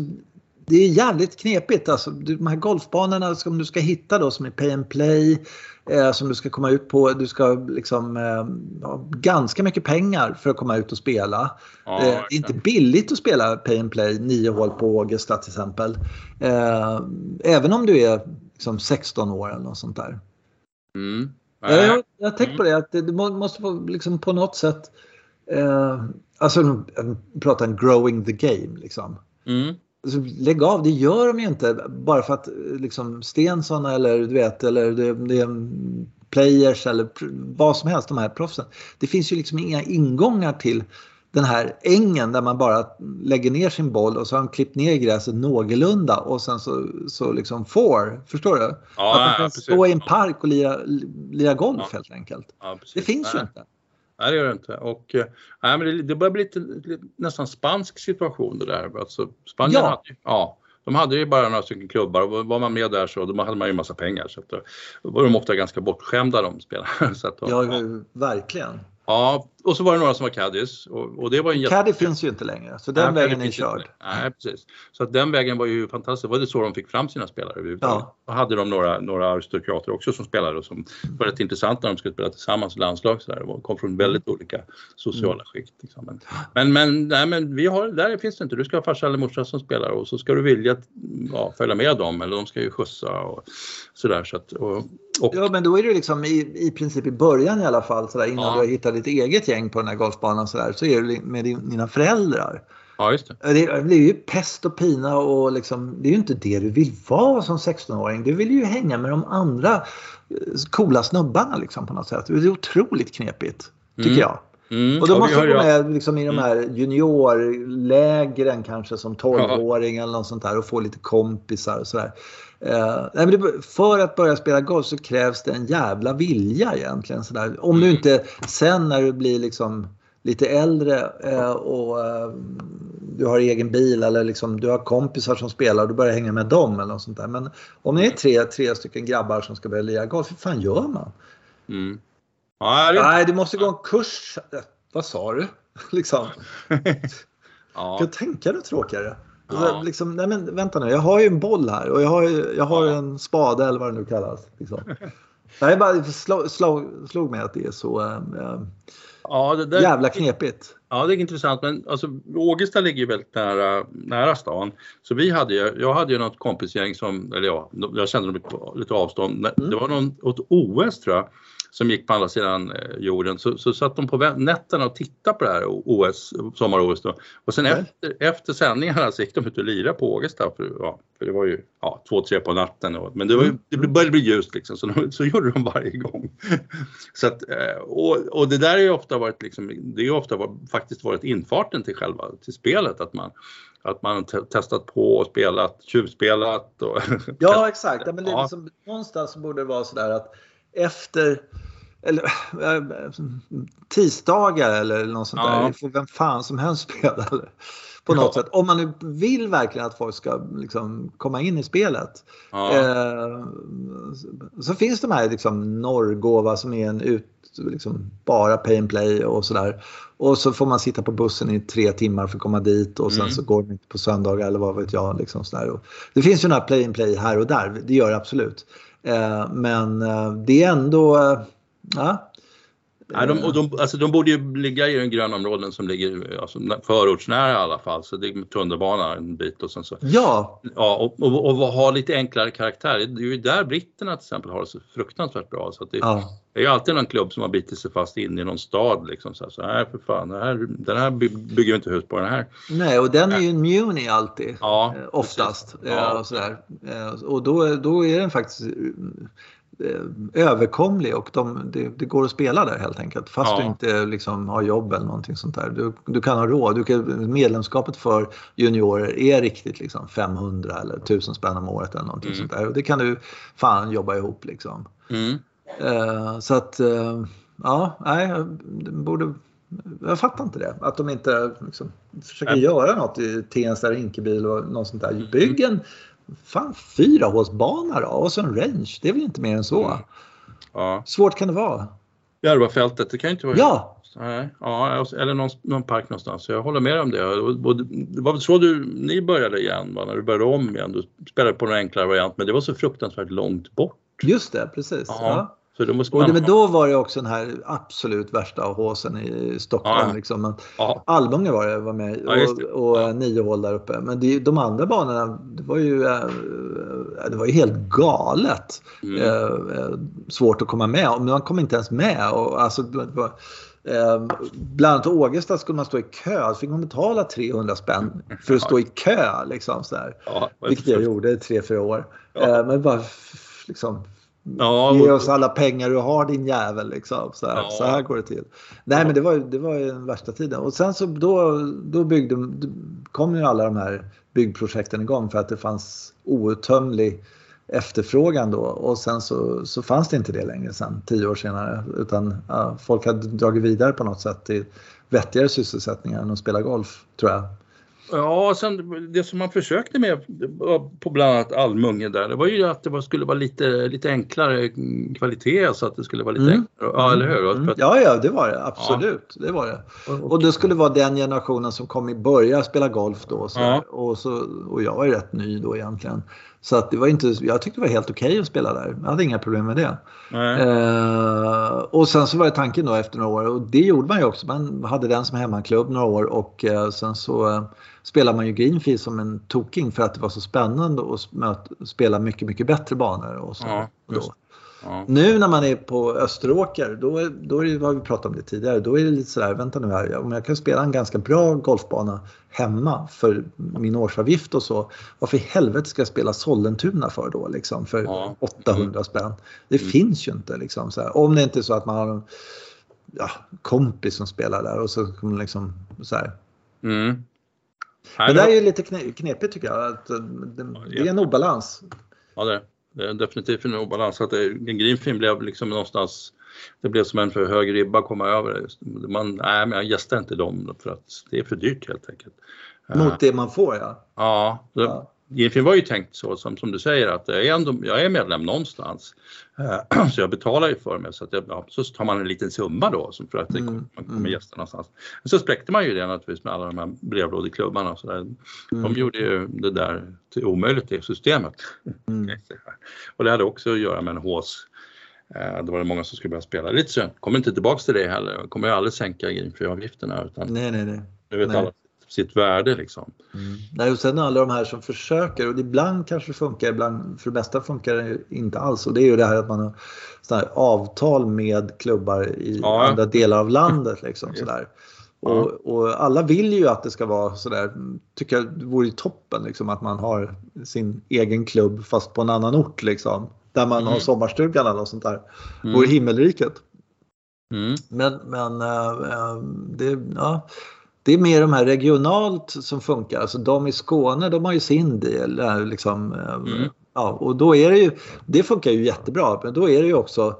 det är jävligt knepigt. Alltså, de här golfbanorna som du ska hitta då som är pay and play eh, som du ska komma ut på. Du ska liksom eh, ha ganska mycket pengar för att komma ut och spela. Ja, eh, det är inte billigt att spela pay and play nio hål på Augusta till exempel. Eh, även om du är liksom 16 år eller något sånt där. Mm. Jag, jag har tänkt på det att du måste få liksom på något sätt eh, Alltså prata en growing the game liksom. Mm. Alltså, lägg av, det gör de ju inte bara för att liksom Stensson eller du vet eller det, det players eller vad som helst, de här proffsen. Det finns ju liksom inga ingångar till den här ängen där man bara lägger ner sin boll och så har de klippt ner gräset någorlunda och sen så, så liksom får, förstår du? Ja, att man kan ja, stå i en park och lira, lira golf ja. helt enkelt. Ja, det finns ju inte. Nej, det gör det inte. Och, äh, men det, det börjar bli lite, lite, nästan spansk situation det där. Alltså, Spanien Ja. hade, ja, de hade ju bara några stycken klubbar och var man med där så då hade man ju massa pengar. Så att, då var de ofta ganska bortskämda de spelarna. Så att, Ja, ja. verkligen. Ja, och så var det några som var caddies och, och det var en jätte... Caddy finns ju inte längre så den Ja, vägen är körd. inte. Nej, precis. Så att den vägen var ju fantastisk. Det var det så de fick fram sina spelare. Ja. Då hade de några, några aristokrater också som spelade och som var rätt intressant när de skulle spela tillsammans i landslag. Så där. De kom från väldigt olika sociala Mm. skikt. Liksom. Men, men, men, nej, men vi har, där finns det inte. Du ska ha farsa eller morsa som spelar och så ska du vilja ja, följa med dem eller de ska ju skjutsa och sådär. Så att, och, och, Ja men då är det liksom i, i princip i början i alla fall sådär, innan Ja. du har hittat ditt eget gäng på den här golfbanan sådär, så är du med din, dina föräldrar. ja, just det. Det blir ju pest och pina och liksom, det är ju inte det du vill vara som 16-åring. Du vill ju hänga med de andra eh, coola snubbarna liksom på något sätt. Det är otroligt knepigt, tycker Mm. jag. Mm, Och då måste du gå med liksom i de Mm. här juniorlägren kanske som 12-åring eller något sånt där och få lite kompisar och sådär. Eh, nej, men det, för att börja spela golf så krävs det en jävla vilja egentligen. Sådär. Om du Mm. inte sen när du blir liksom lite äldre eh, och eh, du har egen bil eller liksom, du har kompisar som spelar och du börjar hänga med dem eller något sånt där. Men om det är tre, tre stycken grabbar som ska börja lira golf, hur fan gör man? Mm. Ja, det, Nej, du måste gå en kurs. Vad sa du? liksom. ja. Kan du tänka dig tråkigare? Ja. Liksom, nej men vänta nu, jag har ju en boll här och jag har, ju- jag har Ja. en spade eller vad det nu kallas. Liksom. Nej, bara slog, slog, slog mig att det är så äh, ja, det där, jävla knepigt. Ja, det är intressant. Men alltså, Ågesta ligger ju väldigt nära, nära stan. Så vi hade ju, jag hade ju något kompisgäng som, eller ja, jag kände dem på lite avstånd. Mm. Det var någon åt OS tror jag, som gick på andra sidan eh, jorden. Så, så satt de på nätterna och tittade på det här OS, sommar-OS. Och sen efter, efter sändningarna så gick de ut och lirade på Ågesta. För, ja, för det var ju ja, två, tre på natten. Och, men det, var ju, Mm. det började bli ljust liksom, så, de, så gjorde de varje gång. Så att, eh, och, och det där har ju ofta varit, liksom, det ju ofta var, faktiskt varit infarten till själva till spelet. Att man, att man te- testat på och spelat, tjuvspelat. Och, Ja, exakt. Ja, men det är Ja. liksom, någonstans så borde det vara sådär att efter eller äh, tisdagar eller något sånt Ja. där. Det får vem fan som helst spela. På något Ja. sätt. Om man nu vill verkligen att folk ska liksom, komma in i spelet. ja, Eh, så finns de här liksom Norrgåva som är en ut, liksom bara pay and play och sådär. Och så får man sitta på bussen i tre timmar för att komma dit och sen Mm. så går den inte på söndagar eller vad vet jag. Liksom sådär. Och det finns ju några play and play här och där, det gör det absolut. Eh, men eh, det är ändå, eh, ja, Nej, de, och de, alltså, de borde ju ligga i den grönområden som ligger alltså, förortsnära i alla fall. Så det är tunnelbana en bit och sen så. Ja. Ja, och, och, och, ha lite enklare karaktär. Det är ju där britterna till exempel har det så fruktansvärt bra. Så det, ja. det är ju alltid någon klubb som har bitit sig fast in i någon stad liksom. Så här, så här för fan, det här, den här bygger vi inte hus på den här. Nej, och den är ju en muni alltid. Ja, eh, oftast. precis. Ja. Eh, och sådär. Eh, och då, då är den faktiskt eh, överkomlig och de, det, det, går att spela där helt enkelt. Fast Ja. du inte liksom har jobb eller någonting sånt där. Du, du kan ha råd. Du kan, medlemskapet för juniorer är riktigt liksom 500 eller 1000 spänn om året eller någonting Mm. sånt där. Och det kan du fan jobba ihop liksom. Mm. Eh, så att, eh, ja, nej, borde, jag fattar inte det. Att de inte liksom, försöker Nej. göra något i Tensta, Rinkeby eller något sånt Mm. där. Bygg en fan, fyrahålsbana då och så en range. Det är väl inte mer än så. Mm. Ja. Svårt kan det vara. Järvafältet, det kan ju inte vara Ja, Nej, ja, eller någon, någon park någonstans. Så Jag håller med om det. Det var väl så du, ni började igen, va? när du började om igen. Du spelade på en enklare variant, men det var så fruktansvärt långt bort. just det, precis. Ja. Så då måste Och det, man... men då var det också den här absolut värsta håsen i Stockholm. Ja. Liksom. Ja, Almunge var det var med Ja, det. och, och nio hål där uppe. Men det, de andra banorna, det var ju, eh, det var ju helt galet. mm, Eh, eh, svårt att komma med. Men Man kom inte ens med. Och, alltså, var, eh, bland annat Ågesta skulle man stå i kö. Så fick man betala 300 spänn för att stå i kö. Liksom, så där. Vilket jag gjorde i tre, fyra år. Eh, men bara liksom, Ja, Ge oss alla pengar du har din jävel. Liksom. Så, här, Ja. så här går det till. Nej men det var, det var ju den värsta tiden. Och sen så då, då byggde, kom ju alla de här byggprojekten igång för att det fanns outtömlig efterfrågan då. Och sen så, så fanns det inte det längre sen, tio år senare. Utan ja, folk hade dragit vidare på något sätt till vettigare sysselsättningar än att spela golf, tror jag. Ja, sen det som man försökte med på bland annat Almunge där, det var ju att det var, skulle vara lite, lite enklare kvalitet så att det skulle vara lite Mm. enklare. Ja, eller hur? Mm. Ja, ja, det var det. Absolut. Det var det. och, det skulle vara den generationen som kom i börja spela golf då. Så Ja. och, så, och jag var ju rätt ny då egentligen. Så att det var inte, jag tyckte det var helt okej att spela där. Jag hade inga problem med det. Eh, och sen så var det tanken då efter några år och det gjorde man ju också. Man hade den som hemmaklubb några år och eh, sen så eh, spelade man ju Greenfield som en toking för att det var så spännande att spela mycket, mycket bättre banor. Och så, Ja, ja. Nu när man är på Österåker, då, då är det, vad vi pratat om det tidigare, då är det lite sådär, vänta nu här, om jag kan spela en ganska bra golfbana hemma för min årsavgift och så, varför i helvete ska jag spela Sollentuna för då liksom, för Ja. 800 spänn? Det Mm. finns ju inte liksom så här. Om det inte är så att man har en ja, kompis som spelar där och så kommer man liksom så här. Mm. Men det det är ju lite kne- knepigt tycker jag, att eh, det, är en obalans. Ja, det, det är definitivt en obalans. Att det, en greenfilm blev liksom någonstans, det blev som en för hög ribba att komma över. Man, nej, men jag gästar inte dem för att det är för dyrt helt enkelt. Eh, Mot det man får ja. Ja, det, Ja. Greenfilm var ju tänkt så som, som du säger att jag är, ändå, jag är medlem någonstans. Så jag betalar ju för mig så, att jag, ja, så tar man en liten summa då som för att det, Mm, man kommer mm. gästa någonstans. Men så spräckte man ju det naturligtvis med alla de här brevlådeklubbarna och så där. De Mm. gjorde ju det där till omöjligt i systemet. Mm. Och det hade också att göra med en hås. Eh, Det var det många som skulle börja spela. Lite synd. Kommer inte tillbaks till det heller. Jag kommer ju aldrig sänka Greenfree-avgifterna utan Nej, nej, nej. nu vet Nej. alla sitt värde liksom. Nej, och sen alla de här som försöker och ibland kanske det funkar, ibland för det mesta funkar det inte alls. Och det är ju det här att man har såna här avtal med klubbar i Ja. andra delar av landet. Liksom, sådär. Ja. Och, och alla vill ju att det ska vara sådär, tycker jag det vore ju toppen liksom, att man har sin egen klubb fast på en annan ort liksom. Där man har Mm. sommarstugan eller sånt där. Mm. Vore himmelriket. Mm. Men, men äh, det, ja, det är mer de här regionalt som funkar. Alltså de i Skåne de har ju sin del. Liksom, äh, Mm. ja, och då är det ju, det funkar ju jättebra. Men då är det ju också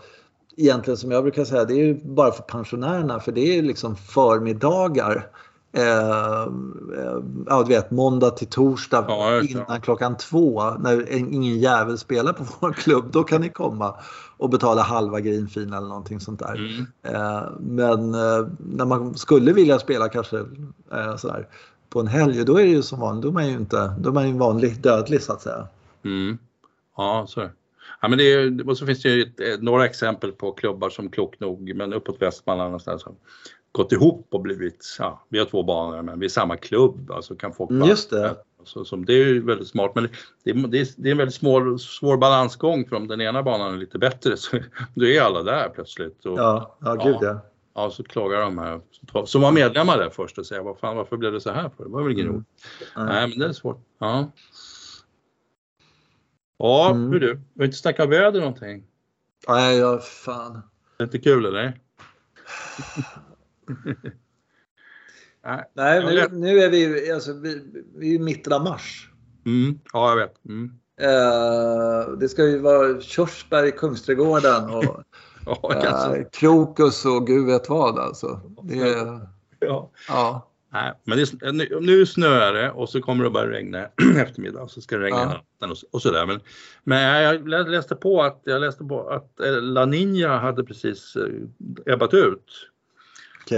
egentligen som jag brukar säga, det är ju bara för pensionärerna. För det är liksom förmiddagar. Eh, eh, ja, du vet, måndag till torsdag Ja, innan klockan två när en- ingen jävel spelar på vår klubb. Då kan ni komma och betala halva greenfin eller någonting sånt där. Mm. Eh, Men eh, när man skulle vilja spela kanske eh, sådär, på en helg, då är det ju som vanligt, då är man ju inte, då är man ju vanlig dödlig så att säga. Mm. Ja, så är det. Ja, men det är, och så finns det ju ett, eh, några exempel på klubbar som klokt nog, men uppåt Västmanland någonstans, har gått ihop och blivit, ja, vi har två banor men vi är samma klubb, alltså kan folk Mm, Just det. Så, som, det är ju väldigt smart men det, det, är, det är en väldigt svår, svår balansgång för om den ena banan är lite bättre så då är alla där plötsligt. Och, Ja, ja gud ja. ja, så klagar de här som var medlemmar där först och säger vad fan varför blev det så här för? Det var väl ingen Mm. roligt. Nej men det är svårt. Ja. Ja, Mm. hur du? Vi har inte snackat väder någonting? Nej, ja, fan. Det är inte kul eller? Nej. Nu, nu är vi, alltså, vi, vi är mitten av mars. Mm. Ja, jag vet. Mm. Eh, det ska ju vara körsbär i Kungsträdgården och Ja, eh, krokus och gud vet vad alltså. Det är, Ja. ja. Nej, men det nu, nu snöar det och så kommer det börja regna eftermiddag och så ska det regna Ja. natten och, så- och sådär. Men, men jag lä- läste på att, jag läste på att eh, La Niña hade precis ebbat ut.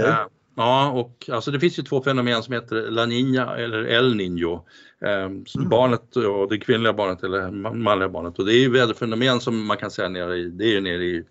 Okej. Ja, ja, och alltså det finns ju två fenomen som heter La Niña eller El Niño. Eh, Mm. Barnet och det kvinnliga barnet eller ma- manliga barnet och det är ju väderfenomen som man kan säga nere i, det är ju nere i,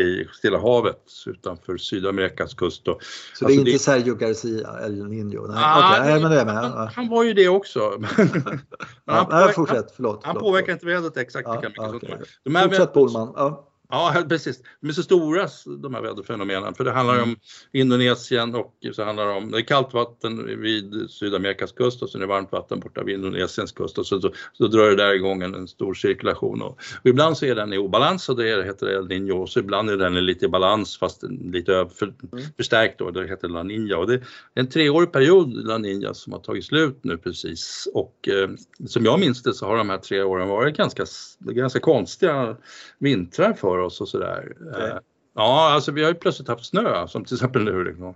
i Stilla havet utanför Sydamerikas kust. Och, Så det alltså är inte det- Sergio Garcia eller Ninjo? Nej, Ah, okej, nej, men det är med. han, han var ju det också. men han, Ja, påverkar, fortsätt, förlåt. han förlåt, påverkar förlåt. inte vädret exakt lika Ja, mycket. okej. de här. Fortsätt Bohlman. Ja. Ja, precis. De är så stora de här väderfenomenen. För det handlar ju om Indonesien och så handlar det om, det är kallt vatten vid Sydamerikas kust och så är det varmt vatten borta vid Indonesiens kust. Och så, så, så drar det där igång en, en stor cirkulation. Och, och ibland så är den i obalans och det heter El Niño. Och så ibland är den lite i balans fast lite för, Mm. förstärkt då, det heter La Niña. Och det är en treårig period La Niña som har tagit slut nu precis. Och eh, som jag minns det så har de här tre åren varit ganska, ganska konstiga vintrar för oss och sådär. Okej. Eh, Ja, alltså vi har ju plötsligt haft snö som till exempel nu. Liksom.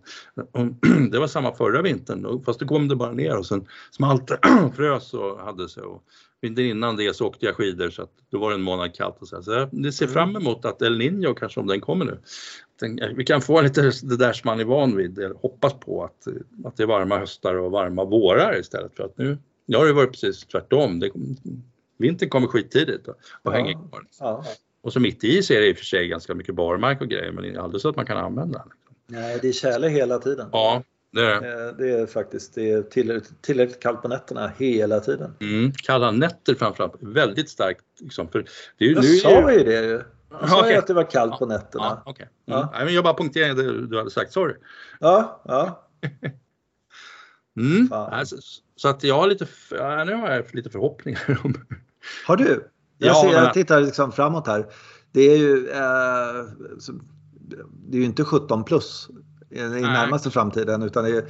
Det var samma förra vintern fast det kom det bara ner och sen smalt frös och hade sig. Och vintern innan det så åkte jag skidor så att då var det en månad kallt och så. här. Så det ser Mm. fram emot att El Niño kanske om den kommer nu. Tänk, Vi kan få lite det där som man är van vid, eller hoppas på att, att det är varma höstar och varma vårar istället för att nu, nu har det varit precis tvärtom. Det, vintern kommer skittidigt och, och Ja. hänger kvar. Ja. Och så mitt i så är det i och för sig ganska mycket barmark och grejer men det är aldrig så att man kan använda den. Nej, det är tjäle hela tiden. Ja, det är det. Eh, Det är faktiskt det är tillräckligt, tillräckligt kallt på nätterna hela tiden. Mm, kalla nätter framförallt, väldigt starkt. Liksom, för det är ju, Jag nu sa ju det ju. Jag sa ju Okej. att det var kallt på nätterna. ja, okej. Mm. Ja. Nej, men jag bara punkterade det du hade sagt, sorry. Ja, ja. Mm. Så, att jag har lite, nu har jag lite förhoppningar om Har du? Jag, Ja, ser, jag tittar liksom framåt här. Det är ju, eh, det är ju inte 17 plus i i närmaste framtiden utan det är,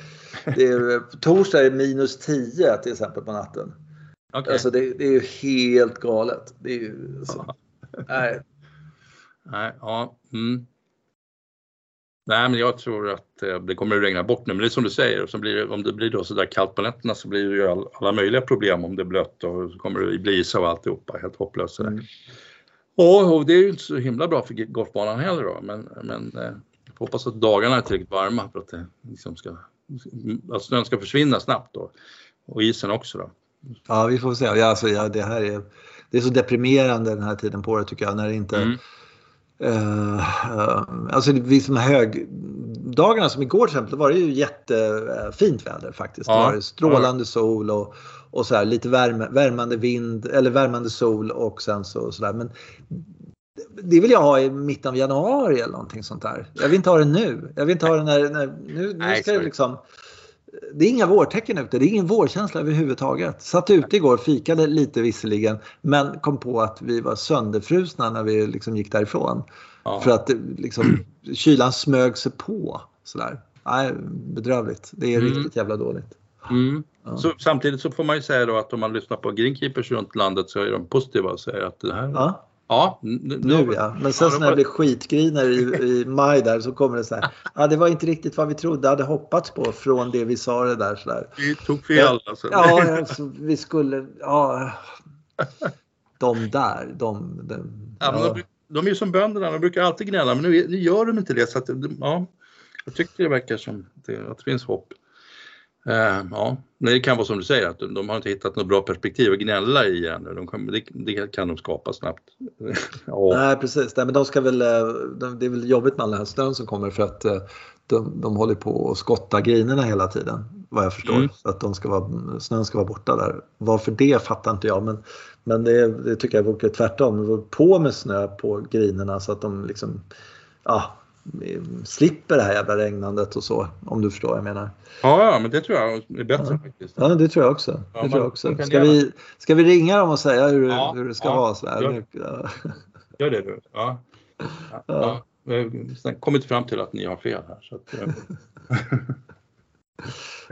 det är, torsdag är minus 10 till exempel på natten. Okej. Alltså det, det är ju helt galet. Det är ju, så, nej, Nej, ja. Mm. Nej, men jag tror att eh, det kommer att regna bort nu. Men det är som du säger, och så blir om det blir då så där kallt på nätterna så blir det ju all, alla möjliga problem om det är blött och så kommer det bli is av alltihopa, helt hopplöst. sådär. Mm. Och, och det är ju inte så himla bra för golfbanan heller då, men, men eh, jag hoppas att dagarna är tillräckligt varma för att, det liksom ska, att snön ska försvinna snabbt då. Och isen också då. Ja, vi får se. Ja, alltså, ja, det här är, det är så deprimerande den här tiden på året tycker jag. När det inte... Mm. Eh, alltså vid de här högdagarna som igår till exempel, var det ju jättefint väder faktiskt. Ja. Det var strålande sol och, och så här, lite värme, värmande vind eller värmande sol och sen så sådär. Men det vill jag ha i mitten av januari eller någonting sånt där. Jag vill inte ha det nu. Jag vill inte ha det när, när nu, nu ska det liksom det är inga vårtecken ute, det är ingen vårkänsla överhuvudtaget. Satt ute igår, fikade lite visserligen, men kom på att vi var sönderfrusna när vi liksom gick därifrån. Ja. För att liksom, kylan smög sig på. Sådär. Nej, bedrövligt. Det är Mm. riktigt jävla dåligt. Mm. Ja. Så, samtidigt så får man ju säga då att om man lyssnar på greenkeepers runt landet så är de positiva och säger att det här, ja, Ja, n- n- nu ja. Men sen Ja, när det var- blir skitgriner i, i maj där så kommer det så här. Ja, det var inte riktigt vad vi trodde hade hoppats på från det vi sa det där. Så där. vi tog fel alltså. Ja, alltså, vi skulle... Ja, de där, de... de Ja, ja. de, är ju som bönderna, de brukar alltid gnälla men nu, nu gör de inte det så att, ja, jag tycker det verkar som det, att det finns hopp. Eh, ja, det kan vara som du säger att de, de har inte hittat något bra perspektiv att gnälla i ännu. De kan, det, det, kan de skapa snabbt. ja. Nej precis, Nej, men de ska väl, eh, de, det är väl jobbigt med all den här snön som kommer för att eh, de, de håller på att skotta grinerna hela tiden vad jag förstår. Mm. Att de ska vara, snön ska vara borta där. Varför det fattar inte jag men, men det, det tycker jag vore tvärtom. På med snö på grinerna så att de liksom ja, slipper det här jävla regnandet och så om du förstår vad jag menar. Ja, ja men det tror jag är bättre ja. faktiskt. Ja det tror jag också. Ja, det tror jag också. Ska, vi, ska vi ringa dem och säga hur, ja, hur det ska ja, vara? Så här? Gör, gör det du. Ja. Ja. Har kommit fram till att ni har fel här. Så att,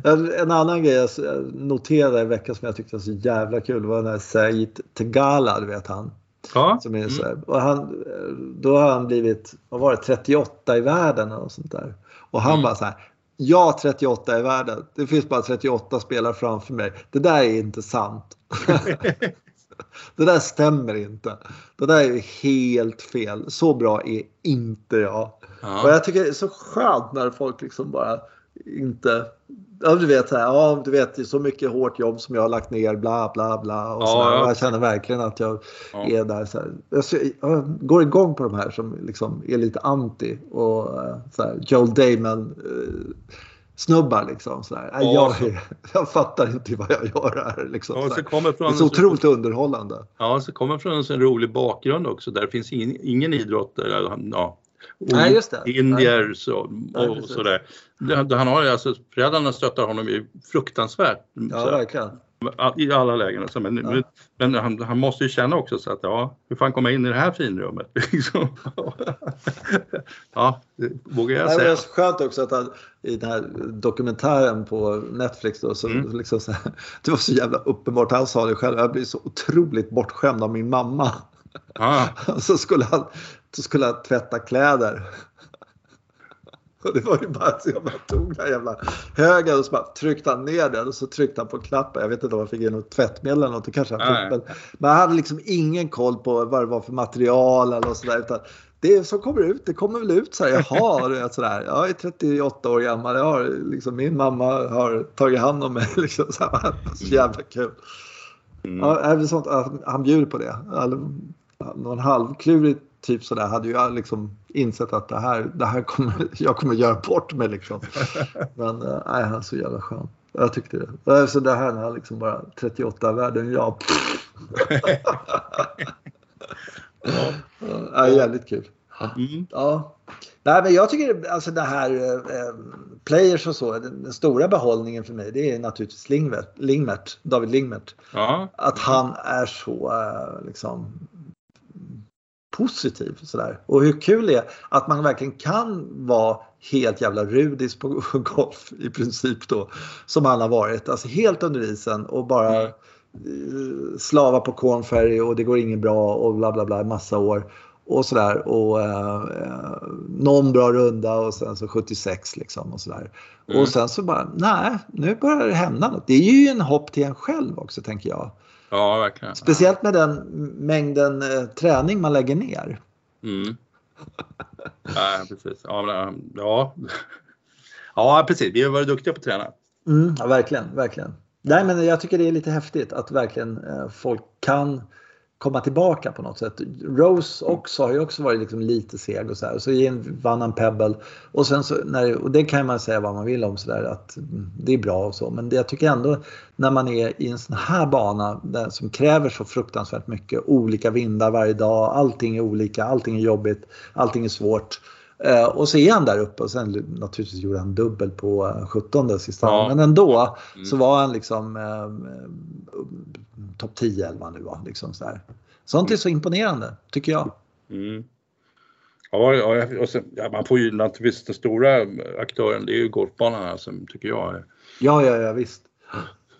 En annan grej jag noterade i veckan som jag tyckte var så jävla kul var den här Said Tegala, du vet han. Ja. Som är så här, och han, då har han blivit, vad var det, 38 i världen och sånt där. Och han mm. bara så här, jag 38 i världen, det finns bara 38 spelare framför mig. Det där är inte sant. det där stämmer inte. Det där är helt fel. Så bra är inte jag. Ja. Och jag tycker det är så skönt när folk liksom bara inte... Ja, du vet, här, ja, du vet, det är så mycket hårt jobb som jag har lagt ner, bla bla bla. Och, ja, så ja. jag känner verkligen att jag ja. är där. Så här. Jag, jag, går igång på de här som liksom är lite anti och eh, så här, Joel Damon uh, snubbar liksom. Så här. Ja. Jag, jag fattar inte vad jag gör här. Liksom, ja, så kommer från det är så otroligt så, underhållande. Ja, så kommer från en rolig bakgrund också. Där finns ingen, ingen idrott. Ja, Nej, just det. indier så, och Nej, sådär. Han har alltså, föräldrarna stöttar honom ju fruktansvärt. Ja, så, verkligen. I alla lägen. Alltså, men, ja. men han, han, måste ju känna också så att ja, hur fan kommer jag in i det här finrummet? Liksom. ja, det vågar jag säga. Det är skönt också att han i den här dokumentären på Netflix då, så, mm. liksom så här, det var så jävla uppenbart. Han sa det själv, jag blir så otroligt bortskämd av min mamma. Ah. så skulle han, så skulle han tvätta kläder. Och det var ju bara så jag bara tog den jävla högen och så bara tryckte han ner den och så tryckte han på knappen. Jag vet inte om han fick in något tvättmedel eller något. Det kanske han fick. Men, men han hade liksom ingen koll på vad det var för material eller sådär. Utan det som kommer ut, det kommer väl ut så här. Jaha, sådär. Jag är 38 år gammal. Jag har, liksom, min mamma har tagit hand om mig. Liksom, så, här. så jävla kul. Mm. Ja, sånt, han bjuder på det. Någon halvklurig typ sådär hade jag liksom insett att det här, det här kommer, jag kommer göra bort mig liksom. Men äh, nej, han är så jävla skön. Jag tyckte det. Så det här när han liksom bara 38 världen, ja. ja. ja, jävligt kul. Mm. Ja. Nej, men jag tycker alltså det här eh, players och så, den, den, stora behållningen för mig det är naturligtvis Lingvert, Lingmert, David Lingmert. Ja. Att han är så eh, liksom positiv. Sådär. Och hur kul det är att man verkligen kan vara helt jävla rudis på golf i princip då. Som han har varit. Alltså helt under isen och bara mm. Eh, slava på kornfärg och det går inget bra och bla bla bla massa år. Och sådär och eh, någon bra runda och sen så 76 liksom och sådär. Mm. Och sen så bara, nej, nu börjar det hända något. Det är ju en hopp till en själv också tänker jag. Ja, verkligen. Speciellt med den mängden eh, träning man lägger ner. Mm. ja, precis. Ja, ja. ja, precis. Vi har varit duktiga på att träna. Mm, ja, verkligen, verkligen. Nej, men jag tycker det är lite häftigt att verkligen eh, folk kan komma tillbaka på något sätt. Rose också har ju också varit liksom lite seg och så här. Så vann han Pebble och sen så när, och det kan man säga vad man vill om så där att det är bra och så. Men det, jag tycker ändå när man är i en sån här bana där, som kräver så fruktansvärt mycket olika vindar varje dag. Allting är olika, allting är jobbigt, allting är svårt. Eh, och så är han där uppe och sen naturligtvis gjorde han dubbel på 17 eh, sista. Ja. Men ändå mm. så var han liksom eh, topp 10 eller vad han nu var. Liksom så Sånt är så imponerande tycker jag. Mm. Ja, och sen, ja, man får ju naturligtvis den stora aktören, det är ju golfbanan som tycker jag är. Ja, ja, ja visst.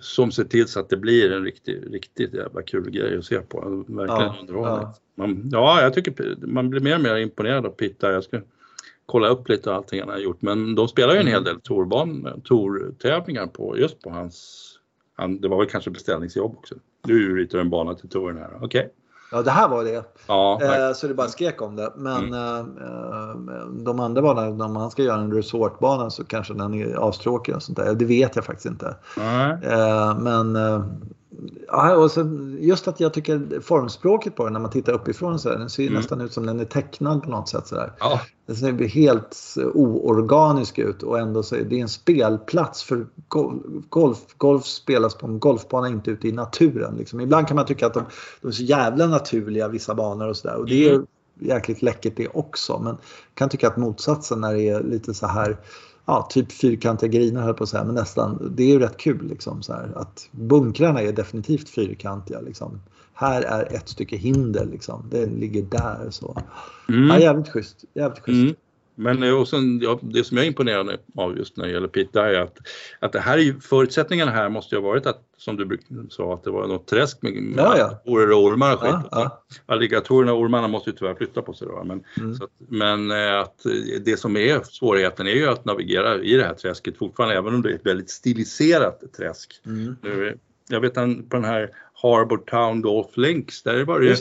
Som ser till så att det blir en riktigt, riktigt jävla kul grej att se på. Verkligen ja, underhållning. Ja. Man, ja, jag tycker man blir mer och mer imponerad av Pitta. Jag ska kolla upp lite och allting han har gjort. Men de spelar ju en hel mm. del torban, tortävlingar på just på hans, han, det var väl kanske beställningsjobb också. Nu ritar en bana till touren här, okej. Okay. Ja, det här var det. Ja, eh, så det bara skrek om det. Men mm. eh, de andra banorna, om man ska göra en resortbana så kanske den är astråkig och sånt där. Det vet jag faktiskt inte. Mm. Eh, men Ja, och sen just att jag tycker formspråket på den när man tittar uppifrån så här, den ser mm. nästan ut som den är tecknad på något sätt. Så där. Ja. Den ser helt oorganisk ut och ändå så är det en spelplats för golf. Golf spelas på en golfbana, inte ute i naturen. Liksom. Ibland kan man tycka att de, de är så jävla naturliga, vissa banor och sådär. Och det är mm. jäkligt läckert det också. Men jag kan tycka att motsatsen när det är lite så här ja, typ fyrkantiga griner höll på att säga, men nästan. Det är ju rätt kul liksom så här, att bunkrarna är definitivt fyrkantiga. Liksom. Här är ett stycke hinder liksom. Det ligger där så. Mm. Ja, jävligt schysst. Jävligt schysst. Mm. Men eh, och sen, ja, det som jag är imponerad av just när det gäller Pete är att, att det här är förutsättningarna här måste ju ha varit att, som du sa, att det var något träsk med, med ja, ja. och ormar och skit. Ja, ja. Alligatorerna och ormarna måste ju tyvärr flytta på sig då. Men, mm. att, men eh, att det som är svårigheten är ju att navigera i det här träsket fortfarande, även om det är ett väldigt stiliserat träsk. Mm. Nu, jag vet på den här Harbour Town Golf Links, där var det, ju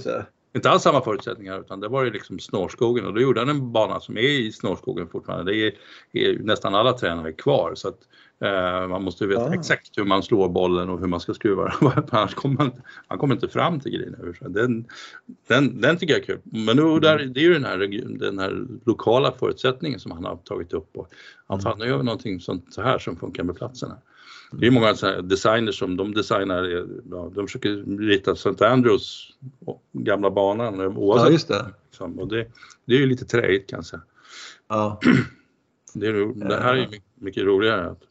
inte alls samma förutsättningar utan det var ju liksom snårskogen och då gjorde han en bana som är i snårskogen fortfarande. Det är, är nästan alla tränare kvar så att eh, man måste veta ah. exakt hur man slår bollen och hur man ska skruva annars kommer man, man kommer inte fram till green. Den, den, den tycker jag är kul. Men nu, där, det är ju den här, den här lokala förutsättningen som han har tagit upp och han mm. gör vi någonting sånt så här som funkar med platserna. Det är många designers som de designar, ja, de försöker rita St. Andrews gamla banan oavsett. Ja, just det. Liksom. Och det, det är ju lite träigt kanske. Ja. Det, är, det här är mycket, mycket roligare. Att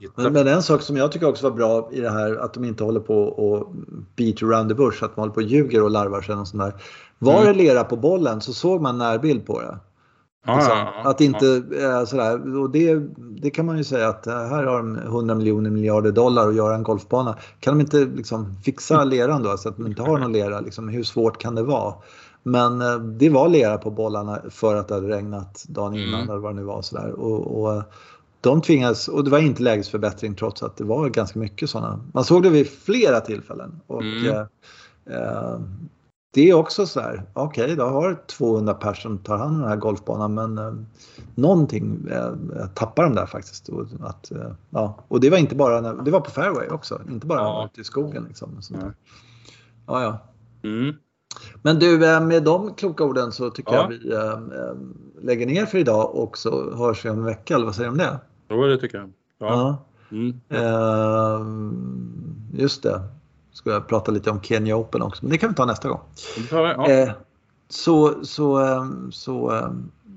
hitta. Men, men, en sak som jag tycker också var bra i det här att de inte håller på och beat around the bush, att man håller på och ljuger och larvar sig och sånt där. Var mm. det lera på bollen så såg man närbild på det. Liksom, att inte äh, sådär, och det, det kan man ju säga att äh, här har de 100 miljoner miljarder dollar att göra en golfbana. Kan de inte liksom fixa leran då så att de inte har någon lera? Liksom, hur svårt kan det vara? Men äh, det var lera på bollarna för att det hade regnat dagen innan mm. eller vad det nu var. Sådär. Och, och, de tvingades, och det var inte lägesförbättring trots att det var ganska mycket sådana. Man såg det vid flera tillfällen. Och, mm det är också så här, okej, okay, då har 200 personer tar hand om den här golfbanan men eh, någonting eh, tappar de där faktiskt. Och, att, eh, ja. och det var inte bara, det var på fairway också, inte bara ja. ute i skogen. Liksom, ja. ja, ja. Mm. Men du, eh, med de kloka orden så tycker ja. jag vi äh, lägger ner för idag och så hörs vi om en vecka, eller vad säger du om det? Jo, det tycker jag. Ja. Mm. Uh, just det ska jag prata lite om Kenya Open också, men det kan vi ta nästa gång. Ja. Eh, så, så, eh, så, eh,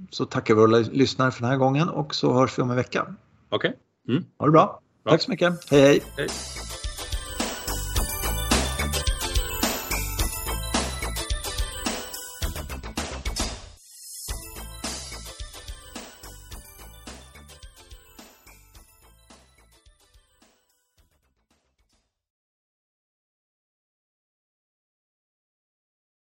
så tackar vi våra lyssnare för den här gången och så hörs vi om en vecka. Okej. Okay. Mm. Ha det bra. bra. Tack så mycket. hej. hej. hej.